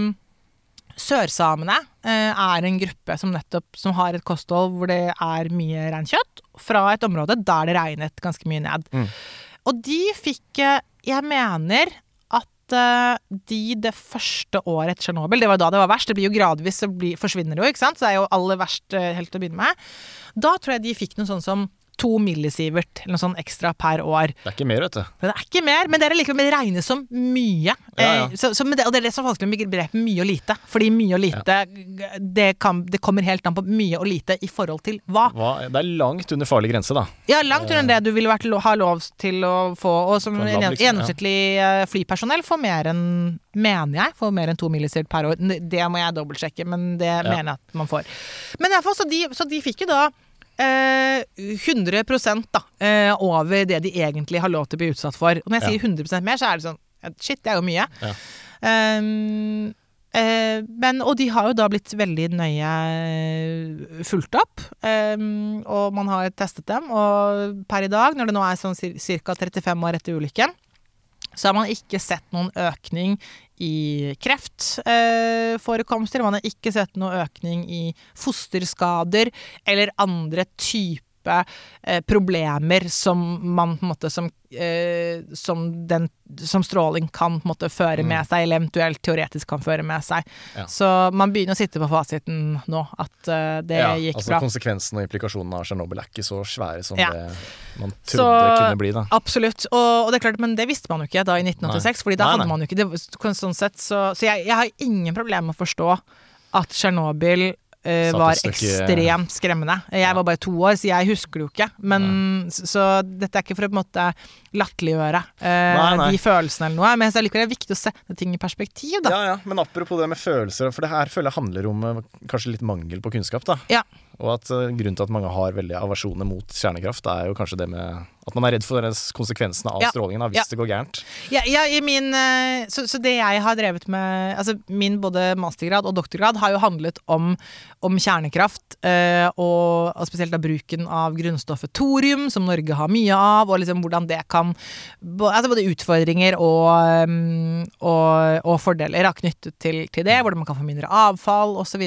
Sørsamene eh, er en gruppe som nettopp som har et kosthold hvor det er mye reinkjøtt, fra et område der det regnet ganske mye ned. Mm. Og de fikk eh, Jeg mener at eh, de det første året etter Tsjernobyl, det var da det var verst, det blir jo gradvis så forsvinner det jo, ikke sant, så det er jo aller verst helt til å begynne med. Da tror jeg de fikk noe sånn som to millisievert eller noe sånn ekstra per år. Det er ikke mer, vet du. Men det er ikke mer, men det er likevel regnes som mye. Ja, ja. Eh, så, så, det, og det er det som er vanskelig med begrepet mye og lite. Fordi mye og lite, det, kan, det kommer helt an på mye og lite i forhold til hva. Hva, det er langt under farlig grense, da. Ja, langt under det du ville vært, ha lov til å få. Og som en liksom, gjennomsnittlig eh, flypersonell får mer enn Mener jeg får mer enn to millisievert per år. Det må jeg dobbeltsjekke, men det mener jeg at man får. Men i hvert fall, så de, så de fikk jo da eh, 100% da, eh, over det de egentlig har lov til å bli utsatt for. Og når jeg Ja. sier 100 mer, så er det sånn Shit, det er jo mye. Ja. Um, eh, men, og de har jo da blitt veldig nøye eh, fulgt opp, Eh, og man har testet dem. Og per i dag, når det nå er sånn ca. 35 år etter ulykken, så har man ikke sett noen økning i kreftforekomster. man har ikke sett noe økning i fosterskader eller andre typer eh, problemer som man på en måte som, eh, som, den, som stråling kan på en måte føre med seg, eller eventuelt teoretisk kan føre med seg. Ja. Så man begynner å sitte på fasiten nå, at eh, det ja, gikk altså bra. Konsekvensen og implikasjonene av Tsjernobyl er ikke så svære som Ja. det man Så- det kunne bli. da. Absolutt. Og, og det er klart, men det visste man jo ikke da i 1986, fordi da Nei, hadde nei. man jo ikke det. Sånn sett, så så jeg, jeg har ingen problemer med å forstå at Tsjernobyl Satt var ekstremt skremmende. Jeg var bare to år, så jeg husker det jo ikke. Men, så, så dette er ikke for å på en måte latterliggjøre nei. de følelsene eller noe, men jeg likevel er det viktig å sette ting i perspektiv, da. Ja, ja, Men apropos det med følelser, for det her føler jeg handler om eh, kanskje litt mangel på kunnskap. da. Ja. Og at grunnen til at mange har veldig aversjoner mot kjernekraft, er jo kanskje det med at man er redd for konsekvensene av Ja. strålingen hvis Ja. det går gærent. Ja, ja, i min, eh, så, så det jeg har drevet med Altså min både mastergrad og doktorgrad har jo handlet om, om kjernekraft, eh, og, og spesielt da bruken av grunnstoffet thorium, som Norge har mye av, og liksom hvordan det kan Altså både utfordringer og, um, og, og fordeler er knyttet til, til det, hvordan man kan få mindre avfall osv.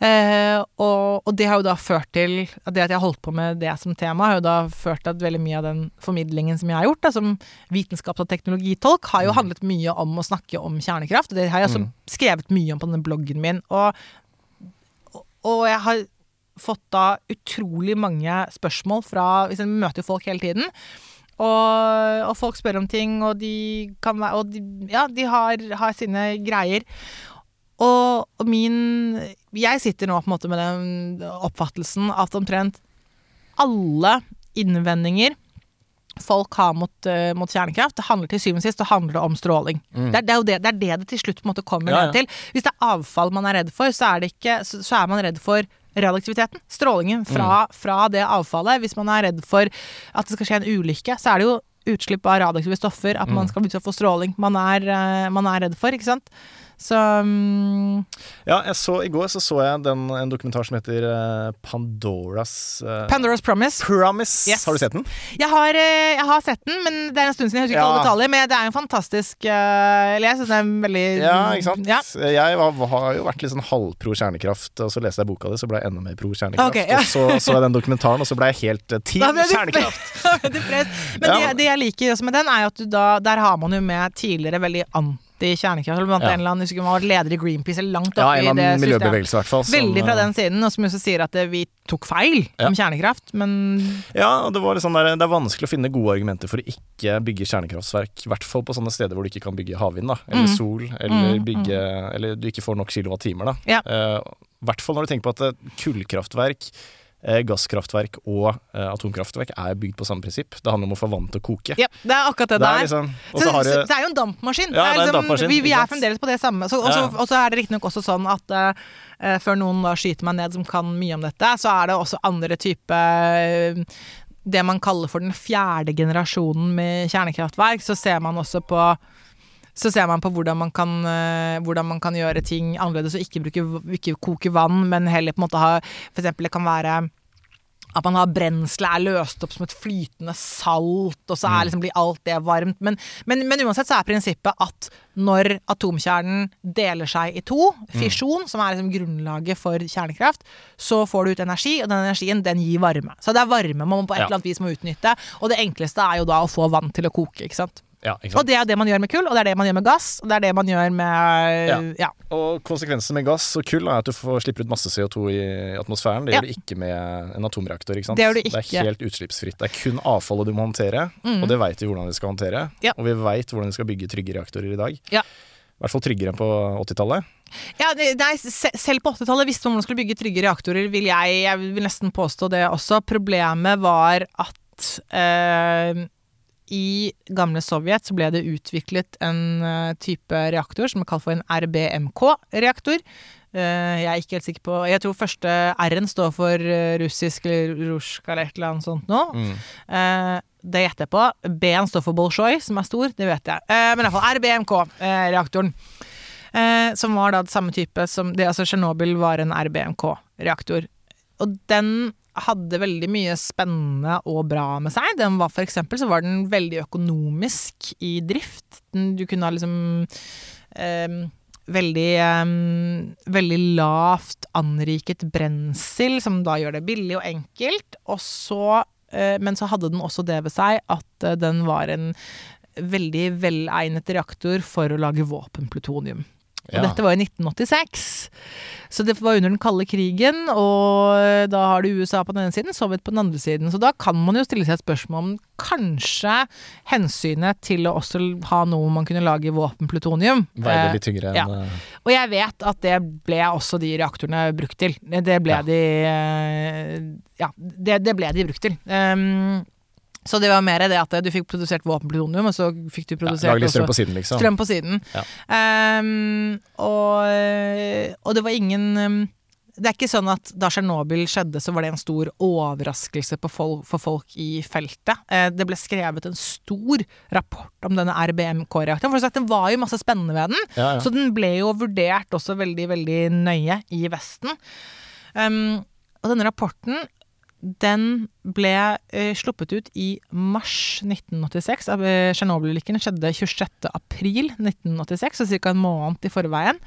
Eh, og, og det har jo da ført til det at jeg har holdt på med det som tema, har jo da ført til at veldig mye av den formidlingen som jeg har gjort, da, som vitenskaps- og teknologitolk, har jo handlet mye om å snakke om kjernekraft. Det har jeg også skrevet mye om på denne bloggen min. Og, og, jeg har fått da utrolig mange spørsmål fra jeg møter jo folk hele tiden. Og, og folk spør om ting, og de kan være Og de, ja, de har, har sine greier. Og, og min Jeg sitter nå på en måte med den oppfattelsen at omtrent alle innvendinger folk har mot, uh, mot kjernekraft, det handler til syvende og sist det handler om stråling. Det, er, det, er det, det er det det til slutt måte kommer Ja, ja. ned til. Hvis det er avfall man er redd for, så er, det ikke, så, så er man redd for radioaktiviteten. Strålingen fra, fra det avfallet. Hvis man er redd for at det skal skje en ulykke, så er det jo utslipp av radioaktive stoffer, at man skal få stråling man er, uh, man er redd for, ikke sant. Så um... Ja, så, I går så, så jeg den, en dokumentar som heter uh, Pandoras uh, Pandora's Promise. Promise. Yes. Har du sett den? Jeg har, eh, jeg har sett den, men det er en stund siden. Jeg husker ikke Ja. alle detaljer. Men det er en fantastisk Eller jeg syns det er veldig Ja, ikke sant? Ja. Jeg var, har jo vært litt sånn halvpro kjernekraft, og så leste jeg boka di, så ble jeg enda mer pro kjernekraft. Okay, ja. Og så så jeg den dokumentaren, og så ble jeg helt uh, team kjernekraft. Men det, det jeg liker også med den, er jo at du da Der har man jo med tidligere veldig anti-kjernekraft. Eller blant Ja. en eller annen, husker man var leder i Greenpeace eller langt oppe ja, i eller det systemet. i hvert fall. som, Veldig fra eh, den siden, og som også sier at eh, vi tok feil Ja. om kjernekraft, men Ja, og det var sånn der, det er vanskelig å finne gode argumenter for å ikke bygge kjernekraftverk. I hvert fall på sånne steder hvor du ikke kan bygge havvind, da. Eller Mm. sol. Eller Mm, bygge Eller du ikke får nok kilowattimer, da. Ja. uh, hvert fall når du tenker på at eh, kullkraftverk, eh, gasskraftverk og eh, atomkraftverk er bygd på samme prinsipp. Det handler om å få vann til å koke. ja, det er akkurat det Det det er liksom, Så, så har så det er jo en dampmaskin. Ja, det er en liksom, dampmaskin, vi, vi er fremdeles på det samme. Så, og, så, Ja. og så er det riktignok også sånn at eh, eh, før noen da skyter meg ned som kan mye om dette, så er det også andre type uh, det man kaller for den fjerde generasjonen med kjernekraftverk, så ser man også på så ser man på hvordan man kan, eh, hvordan man kan gjøre ting annerledes og ikke, bruke, ikke koke vann, men heller på en måte ha For eksempel det kan være at man har brenselet er løst opp som et flytende salt, og så er liksom, blir alt det varmt. Men, men, men uansett så er prinsippet at når atomkjernen deler seg i to, fisjon, som er liksom grunnlaget for kjernekraft, så får du ut energi, og den energien den gir varme. Så det er varme man på et eller annet vis må utnytte, og det enkleste er jo da å få vann til å koke, ikke sant. Ja, ikke Og det er det man gjør med kull, og det er det man gjør med gass, og det er det man gjør med ja. Og konsekvensen med gass og kull er at du får slipper ut masse CO2 i atmosfæren. Det Ja. gjør du ikke med en atomreaktor. ikke sant? Det gjør du Det er helt utslippsfritt. Det er kun avfallet du må håndtere, og det veit vi hvordan vi skal håndtere. Ja. Og vi veit hvordan vi skal bygge trygge reaktorer i dag. Ja. I hvert fall tryggere enn på 80-tallet. Ja, nei, selv på 80-tallet visste man hvordan man skulle bygge trygge reaktorer, vil jeg, jeg vil nesten påstå det også. Problemet var at eh, i gamle Sovjet så ble det utviklet en eh, type reaktor som er kalt for en RBMK-reaktor. Eh, jeg er ikke helt sikker på Jeg tror første R-en står for eh, russisk eller rusjka eller et eller annet sånt nå. Mm. Det gjetter jeg på. B-en står for Bolsjoj, som er stor. Det vet jeg. Men iallfall RBMK-reaktoren. Som var da det samme type som det, Altså Tsjernobyl var en RBMK-reaktor. Og den hadde veldig mye spennende og bra med seg. Den var for eksempel så var den veldig økonomisk i drift. Du kunne ha liksom eh, veldig, eh, veldig lavt anriket brensel, som da gjør det billig og enkelt. Og så, eh, men så hadde den også det ved seg at eh, den var en veldig velegnet reaktor for å lage våpenplutonium. Og Ja. dette var i 1986. Så det var under den kalde krigen, og da har du USA på den ene siden, Sovjet på den andre siden. Så da kan man jo stille seg et spørsmål om kanskje hensynet til å også ha noe man kunne lage i våpenplutonium. Veide Eh, litt tyngre enn ja. eh, og jeg vet at det ble også de reaktorene brukt til. Det ble Ja. de eh, Ja, det, det ble de brukt til. Um, så det var mer det at du fikk produsert våpenplutonium, og så fikk du ja, produsert Lage litt strøm på siden, liksom. strøm på siden. Ja. Um, og, og det var ingen um, Det er ikke sånn at da Tsjernobyl skjedde, så var det en stor overraskelse på fol for folk i feltet. Eh, det ble skrevet en stor rapport om denne RBMK-reaktoren. For sagt, Det var jo masse spennende ved den. Ja, ja. Så den ble jo vurdert også veldig, veldig nøye i Vesten. Um, og denne rapporten den ble eh, sluppet ut i mars 1986. Eh, Tsjernobyl-ulykken skjedde 26. april 1986, så ca. en måned i forveien.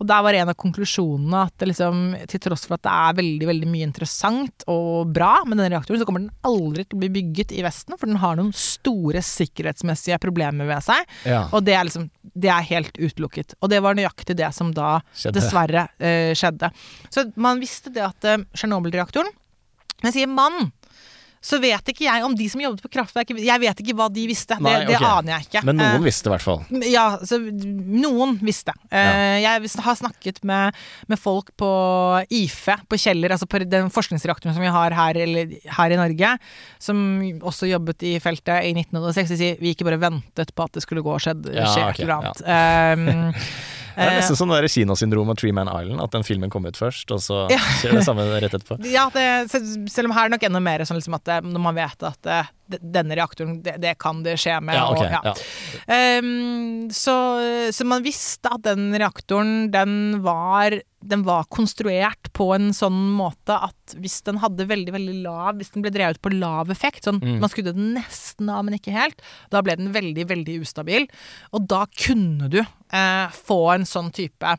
Og der var en av konklusjonene at det liksom, til tross for at det er veldig veldig mye interessant og bra med denne reaktoren, så kommer den aldri til å bli bygget i Vesten, for den har noen store sikkerhetsmessige problemer ved seg. Ja. Og det er liksom Det er helt utelukket. Og det var nøyaktig det som da Skjedde. dessverre eh, skjedde. Så man visste det at eh, Tsjernobyl-reaktoren Når jeg sier mann, så vet ikke jeg om de som jobbet på kraftverket Jeg vet ikke hva de visste. Nei, det, det okay. aner jeg ikke. Men noen Eh, visste i hvert fall. ja, så noen visste. Ja. Jeg har snakket med, med folk på IFE, på Kjeller, altså på den forskningsreaktoren som vi har her, eller, her i Norge, som også jobbet i feltet i 1906. De sier vi ikke bare ventet på at det skulle gå og skje Ja, okay, et eller annet. Um, Det er eh, nesten sånn der kinosyndrom av Tree Man Island, at den filmen kom ut først, og så skjer det samme rett etterpå. Ja, det, selv om her er det nok enda mer sånn liksom at når man vet at det, d- denne reaktoren, det, det kan det skje med. Ja, okay, og, ja. Ja. Um, så, så man visste at den reaktoren, den var, den var konstruert på en sånn måte at hvis den hadde veldig, veldig lav Hvis den ble drevet på lav effekt, sånn Mm. man skrudde den nesten av, men ikke helt, da ble den veldig, veldig ustabil. Og da kunne du eh, få en sånn type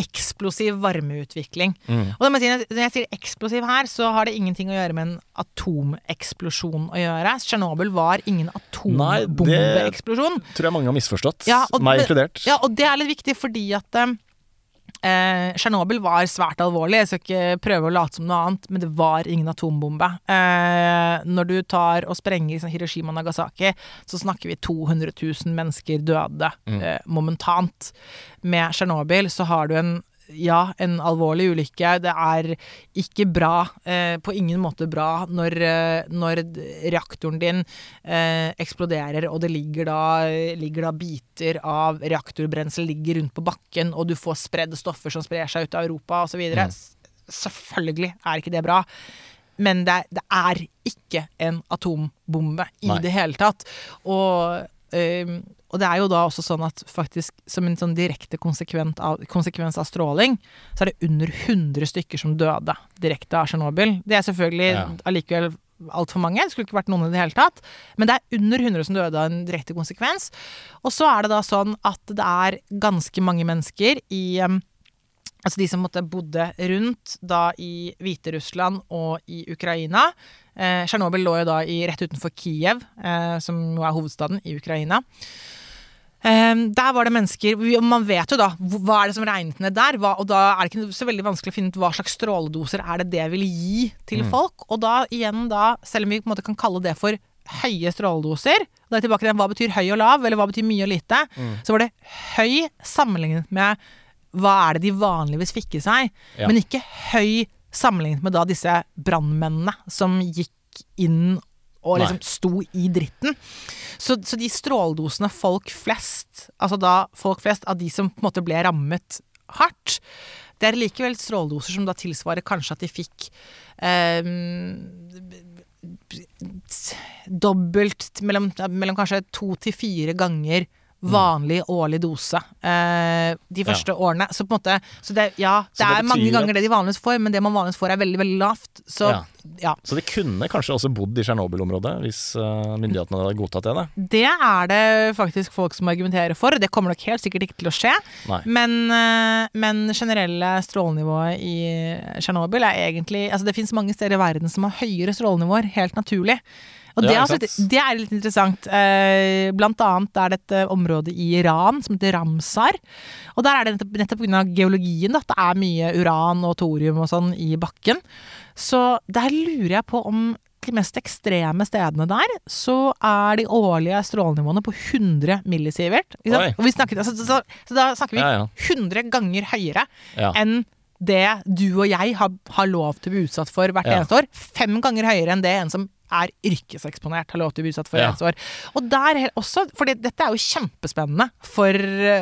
eksplosiv varmeutvikling. Mm. Og må jeg når jeg sier eksplosiv her, så har det ingenting å gjøre med en atomeksplosjon å gjøre. Tsjernobyl var ingen Nei, det- Tror jeg mange har misforstått. Ja, meg inkludert. Ja, og det er litt viktig fordi at eh, Tsjernobyl var svært alvorlig. Jeg skal ikke prøve å late som noe annet, men det var ingen atombombe. Eh, når du tar og sprenger liksom, Hiroshima og Nagasaki, så snakker vi 200 000 mennesker døde eh, momentant. Med Tsjernobyl så har du en ja, en alvorlig ulykke. Det er ikke bra, eh, på ingen måte bra, når, eh, når reaktoren din eh, eksploderer, og det ligger da, ligger da biter av reaktorbrensel ligger rundt på bakken, og du får spredd stoffer som sprer seg ut av Europa osv. Mm. Selvfølgelig er ikke det bra. Men det, det er ikke en atombombe i Nei. det hele tatt. Og, eh, og det er jo da også sånn at faktisk som en sånn direkte konsekvent av, konsekvens av stråling, så er det under 100 stykker som døde direkte av Tsjernobyl. Det er selvfølgelig Ja. allikevel altfor mange. Det skulle ikke vært noen i det hele tatt. Men det er under 100 som døde av en direkte konsekvens. Og så er det da sånn at det er ganske mange mennesker i Altså de som måtte bodde rundt da i Hviterussland og i Ukraina. Eh, lå jo da i, rett utenfor Kiev, eh, som jo er hovedstaden i Ukraina. Eh, der var det mennesker og Man vet jo da hva er det som regnet ned der. Hva, og da er det ikke så veldig vanskelig å finne ut hva slags stråledoser er det det vil gi til folk. Og da igjen da, selv om vi på en måte kan kalle det for høye stråledoser og Da er vi tilbake til hva betyr høy og lav, eller hva betyr mye og lite. Så var det høy sammenlignet med hva er det de vanligvis fikk i seg. Ja. Men ikke høy sammenlignet med da disse brannmennene som gikk inn og Nei. liksom sto i dritten. Så, så de stråledosene folk flest, altså da folk flest av de som på en måte ble rammet hardt, det er likevel stråledoser som da tilsvarer kanskje at de fikk eh, dobbelt mellom, mellom kanskje to til fire ganger vanlig årlig dose eh, de Ja. første årene. Så på en måte Så det, ja, det, det er mange ganger det de vanligvis får, men det man vanligvis får er veldig, veldig lavt. Så Ja. ja. Så de kunne kanskje også bodd i Tsjernobyl-området hvis uh, myndighetene hadde godtatt det? da? Det er det faktisk folk som argumenterer for, og det kommer nok helt sikkert ikke til å skje. Men, uh, men generelle strålenivået i Tsjernobyl er egentlig Altså det fins mange steder i verden som har høyere strålenivåer, helt naturlig. Og det, Ja, er litt, det er litt interessant. Eh, blant annet er det et område i Iran som heter Ramsar. Og der er det nettopp, nettopp pga. geologien at det er mye uran og thorium og sånn i bakken. Så der lurer jeg på om de mest ekstreme stedene der, så er de årlige strålenivåene på 100 millisievert. Snakker, altså, så, så da snakker vi Ja, ja. 100 ganger høyere Ja. enn det du og jeg har, har lov til å bli utsatt for hvert eneste år. Fem ganger høyere enn det en som er yrkeseksponert har lov til å bli utsatt for Ja. eneste år. Og der også, for dette er jo kjempespennende for,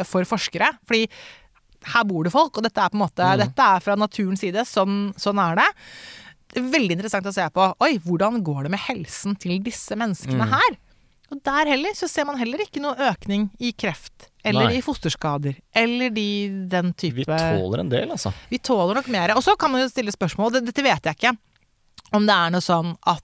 for forskere. Fordi her bor det folk, og dette er på en måte Mm. Dette er fra naturens side. Sånn, sånn er det. Veldig interessant å se på. Oi, hvordan går det med helsen til disse menneskene Mm. her? Og der heller så ser man heller ikke noe økning i kreft. Eller Nei. i fosterskader. Eller de, den type Vi tåler en del, altså. vi tåler nok mer. Og så kan man jo stille spørsmål, dette vet jeg ikke, om det er noe sånn at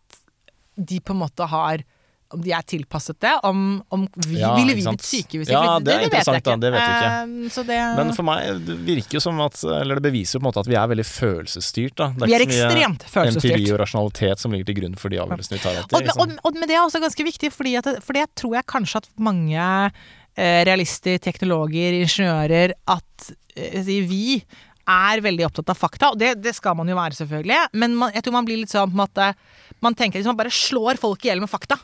de på en måte har om de er tilpasset det? Om, om vi, Ja, ville vi blitt syke hvis Ja, det, det er vet jeg interessant, da. Det vet vi ikke. Så det, Men for meg det virker jo som at Eller det beviser jo på en måte at vi er veldig følelsesstyrt. da. Det vi er ikke så mye ekstremt Empiri og rasjonalitet som ligger til grunn for de avgjørelsene vi tar. alltid, Og, liksom. og, og men det er også ganske viktig, fordi at, for det tror jeg kanskje at mange eh, realister, teknologer, ingeniører, at eh, vi er veldig opptatt av fakta, og det, det skal man jo være, selvfølgelig. Men man, jeg tror man blir litt sånn på en måte Man tenker hvis man bare slår folk i hjel med fakta,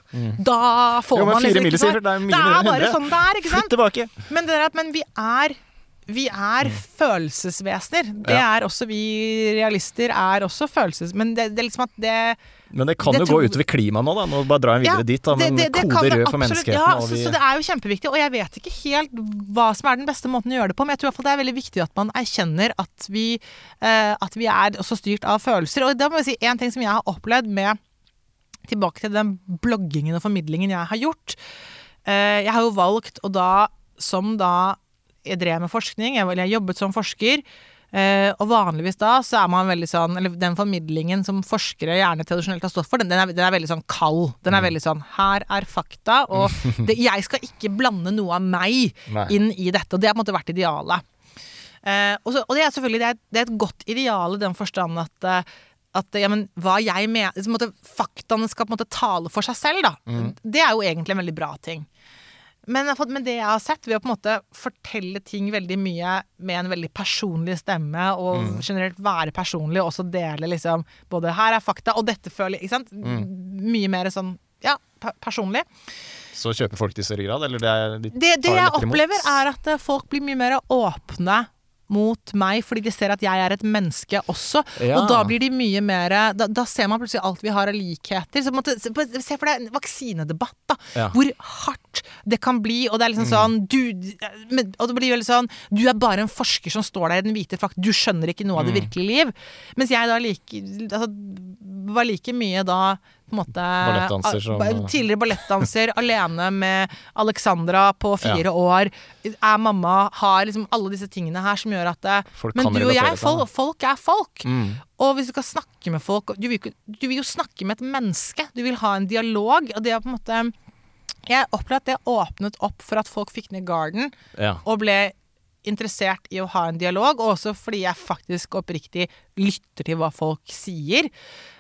da får Mm. Jo, man liksom ikke svar. det er Det er bare sånn det er, ikke sant? Men, det er at, men vi er vi er følelsesvesener. Det Mm. Ja. er også vi realister er også følelses... Men det, det er liksom at det Men det kan Det jo tror- gå utover klimaet nå, da. Nå bare drar jeg videre Ja, dit, da. Men det- det- det kode rød for menneskeheten. Ja, vi... så, så det er jo kjempeviktig, og jeg vet ikke helt hva som er den beste måten å gjøre det på, men jeg tror i hvert fall det er veldig viktig at man erkjenner at vi, uh, at vi er også styrt av følelser. Og da må jeg si en ting som jeg har opplevd med tilbake til den bloggingen og formidlingen jeg har gjort. Uh, jeg har jo valgt, og da som da jeg drev med forskning, jeg, jeg jobbet som forsker, og vanligvis da så er man veldig sånn Eller den formidlingen som forskere gjerne tradisjonelt har stått for, den, den, er, den er veldig sånn kald. Den er veldig sånn Her er fakta, og det, jeg skal ikke blande noe av meg Nei. inn i dette. Og det har på en måte vært idealet. Eh, og, så, og det er selvfølgelig det er, det er et godt ideal i den forstand at eh, at ja, men hva jeg mener måte, Faktaene skal på en måte tale for seg selv, da. Det er jo egentlig en veldig bra ting. Men, men det jeg har sett, ved å på en måte fortelle ting veldig mye med en veldig personlig stemme, og generelt være personlig, og også dele liksom både 'her er fakta', og 'dette føler ikke sant? Mye mer sånn ja, personlig. Så kjøper folk det i større grad, eller det er de Det, det jeg opplever, er at eh, folk blir mye mer åpne mot meg, fordi de ser at jeg er et menneske også. Ja. Og da blir de mye mer Da, da ser man plutselig alt vi har av likheter. Så måtte, se for deg en vaksinedebatt, da. Ja. Hvor hardt det kan bli. Og det er liksom sånn du, Og det blir veldig sånn Du er bare en forsker som står der i den hvite frakt. Du skjønner ikke noe av det virkelige liv. Mens jeg da like altså, var like mye da på en måte Ballettdanser som- Tidligere ballettdanser, alene med Alexandra på fire år. Er mamma, har liksom alle disse tingene her som gjør at det, Folk Men du og jeg, folk, folk er folk. Mm. Og hvis du skal snakke med folk du vil, du vil jo snakke med et menneske. Du vil ha en dialog. Og det er på en måte Jeg opplever at det åpnet opp for at folk fikk ned garden Ja. og ble interessert i å ha en dialog, og også fordi jeg faktisk oppriktig lytter til hva folk sier.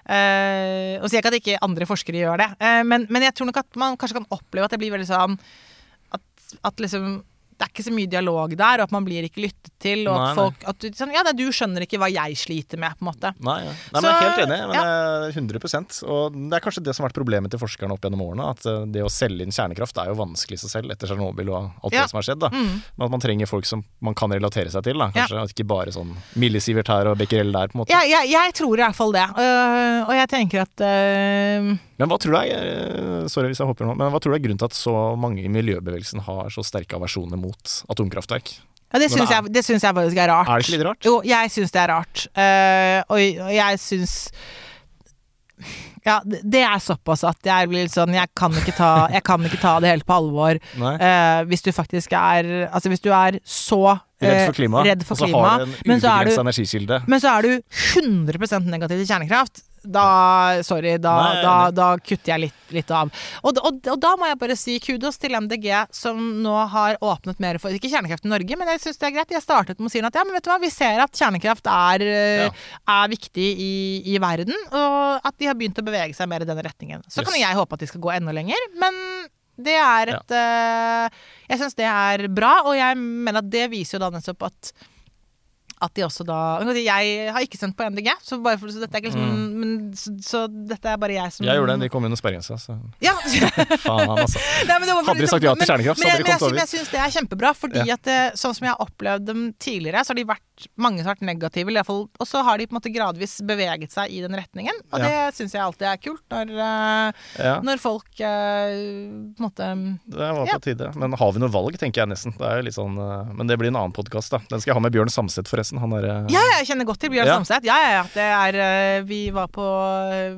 Eh, og sier ikke at ikke andre forskere gjør det, uh, men, men jeg tror nok at man kanskje kan oppleve at det blir veldig sånn at, at liksom det er ikke så mye dialog der, og at man blir ikke lyttet til. Og Nei, at folk at du, sånn, Ja, du skjønner ikke hva jeg sliter med, på en måte. Nei, ja. Nei, men jeg er helt enig. Men ja. er 100% Og det er kanskje det som har vært problemet til forskerne opp gjennom årene. At eh, det å selge inn kjernekraft er jo vanskelig i seg selv etter Tsjernobyl og alt Ja. det som har skjedd. da Mm. Men at man trenger folk som man kan relatere seg til. da Kanskje Ikke bare sånn millisievert her og becquerel der. på en måte Jeg, jeg, jeg tror i hvert fall det. Uh, og jeg tenker at uh... Men hva tror du er eh, Sorry hvis jeg hopper nå Men hva tror du er grunnen til at så mange i miljøbevegelsen har så sterke aversjoner mot atomkraftverk? Ja, det syns jeg, det syns jeg faktisk er rart. Er det ikke litt rart? Jo, jeg syns det er rart. Uh, og, og jeg syns Ja, det, er såpass at jeg blir litt sånn Jeg kan ikke ta, jeg kan ikke ta det helt på alvor. Eh, hvis du faktisk er Altså, hvis du er så Redd eh, for klimaet, redd og så klima, har du en ubegrensa energikilde. men så er du 100% negativ til kjernekraft. Da Sorry, da, Nei, da, nei. da kutter jeg litt, litt av. Og, og, og da må jeg bare si kudos til MDG, som nå har åpnet mer for Ikke kjernekraft i Norge, men jeg syns det er greit. Jeg startet med å si at ja, men vet du hva, vi ser at kjernekraft er, Ja. er viktig i, i verden, og at de har begynt å bevege seg mer i den retningen. Så kan jeg håpe at de skal gå enda lenger, men det er et eh, Jeg syns det er bra, og jeg mener at det viser jo da nettopp at at de også da Jeg har ikke sendt på MDG, så, bare for, så, dette er ikke liksom, men, så, så dette er bare jeg som. Jeg gjorde det, de kom under sperregrensa. Så Ja. faen, altså. Nei, var Hadde de sagt ja til men- kjernekraft, så hadde de kommet men over. jeg, jeg syns det er kjempebra, fordi at det, sånn som jeg har opplevd dem tidligere, så har de vært mange som har vært negative, eller iallfall og så har de på en måte gradvis beveget seg i den retningen. Og Ja. det syns jeg alltid er kult, når, uh, Ja, når folk uh, på en måte det var Ja. på tide. Men har vi noe valg, tenker jeg nesten. Det er litt sånn, uh, men det blir en annen podkast, da. Den skal jeg ha med Bjørn Samset, forresten. Han er eh, Ja, ja, jeg kjenner godt til Bjørn Ja. Samset. Ja, ja, ja. Det er eh, Vi var på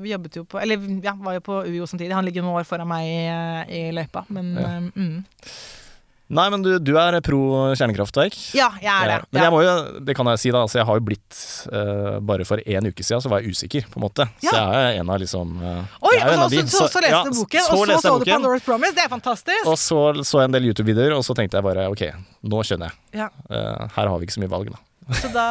Vi jobbet jo på Eller ja, var jo på UiO samtidig. Han ligger noen år foran meg i, i løypa, men Ja. eh, mm. Nei, men du, du er pro kjernekraftverk. Ja, jeg er det. Men jeg må jo, det kan jeg si da, altså jeg har jo blitt uh, Bare for én uke siden så var jeg usikker, på en måte. Så jeg er en av liksom uh, Oi, og så, de. så, så, så leste du boken, og så så, så du Pandora's Promise. Det er fantastisk! Og så så jeg en del YouTube-videoer, og så tenkte jeg bare ok, nå skjønner jeg. Ja, Eh, her har vi ikke så mye valg, da. Så da,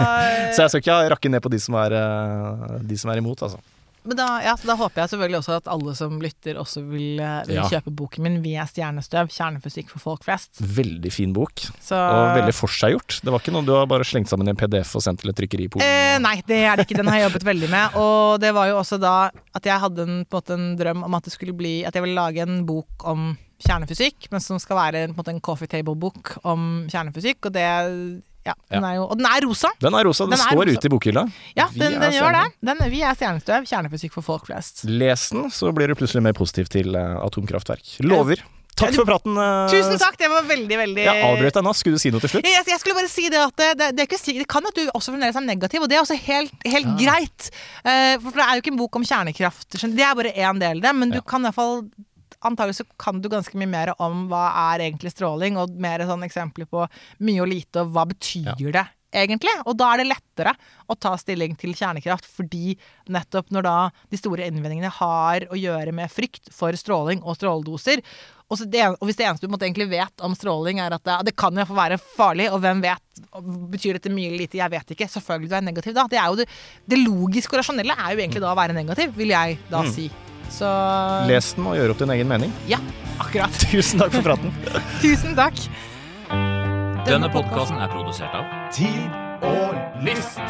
Så jeg skal ikke rakke ned på de som er, eh, de som er imot, altså. men da, ja, da håper jeg selvfølgelig også at alle som lytter, også vil, eh, vil Ja. kjøpe boken min 'Vi er stjernestøv'. Kjernefysikk for folk flest. Veldig fin bok, Så og veldig forseggjort. Det var ikke noe du har bare slengt sammen i en PDF og sendt til et trykkeri i Polen. Eh, nei, det er det ikke. Den har jeg jobbet veldig med. Og det var jo også da at jeg hadde en, på en, måte en drøm om at det skulle bli At jeg ville lage en bok om kjernefysikk, men som skal være på en, måte en coffee table-bok om kjernefysikk. Og det Ja, den Ja. er jo Og den er rosa! Den er rosa, den, Den er står rosa. ute i bokhylla. Ja, den, den gjør det. Den, vi er stjernestøv. Kjernefysikk for folk flest. Les den, så blir du plutselig mer positiv til eh, atomkraftverk. Lover. Takk for praten. eh, Tusen takk, det var veldig, veldig Jeg avbrøt deg nå. Skulle du si noe til slutt? Jeg, jeg skulle bare si det at det, det, det, er ikke, det kan at du også fremdeles er negativ, og det er også helt, helt greit. Eh, for det er jo ikke en bok om kjernekraft. du. Det er bare én del av det, men du Ja. kan i hvert fall Antagelig så kan du ganske mye mer om hva er egentlig stråling, og mer sånn eksempler på mye og lite, og hva betyr det egentlig? Og da er det lettere å ta stilling til kjernekraft, fordi nettopp når da de store innvendingene har å gjøre med frykt for stråling og stråledoser, og, så det, og hvis det eneste du egentlig vet om stråling, er at det, det kan iallfall være farlig, og hvem vet? Betyr dette mye eller lite? Jeg vet ikke. Selvfølgelig du er negativ da. Det, det, logiske og rasjonelle er jo egentlig da å være negativ, vil jeg da Mm. Så Les den og gjør opp din egen mening. Ja, akkurat. Tusen takk for praten. Tusen takk. Denne podkasten er produsert av Tid og lyst.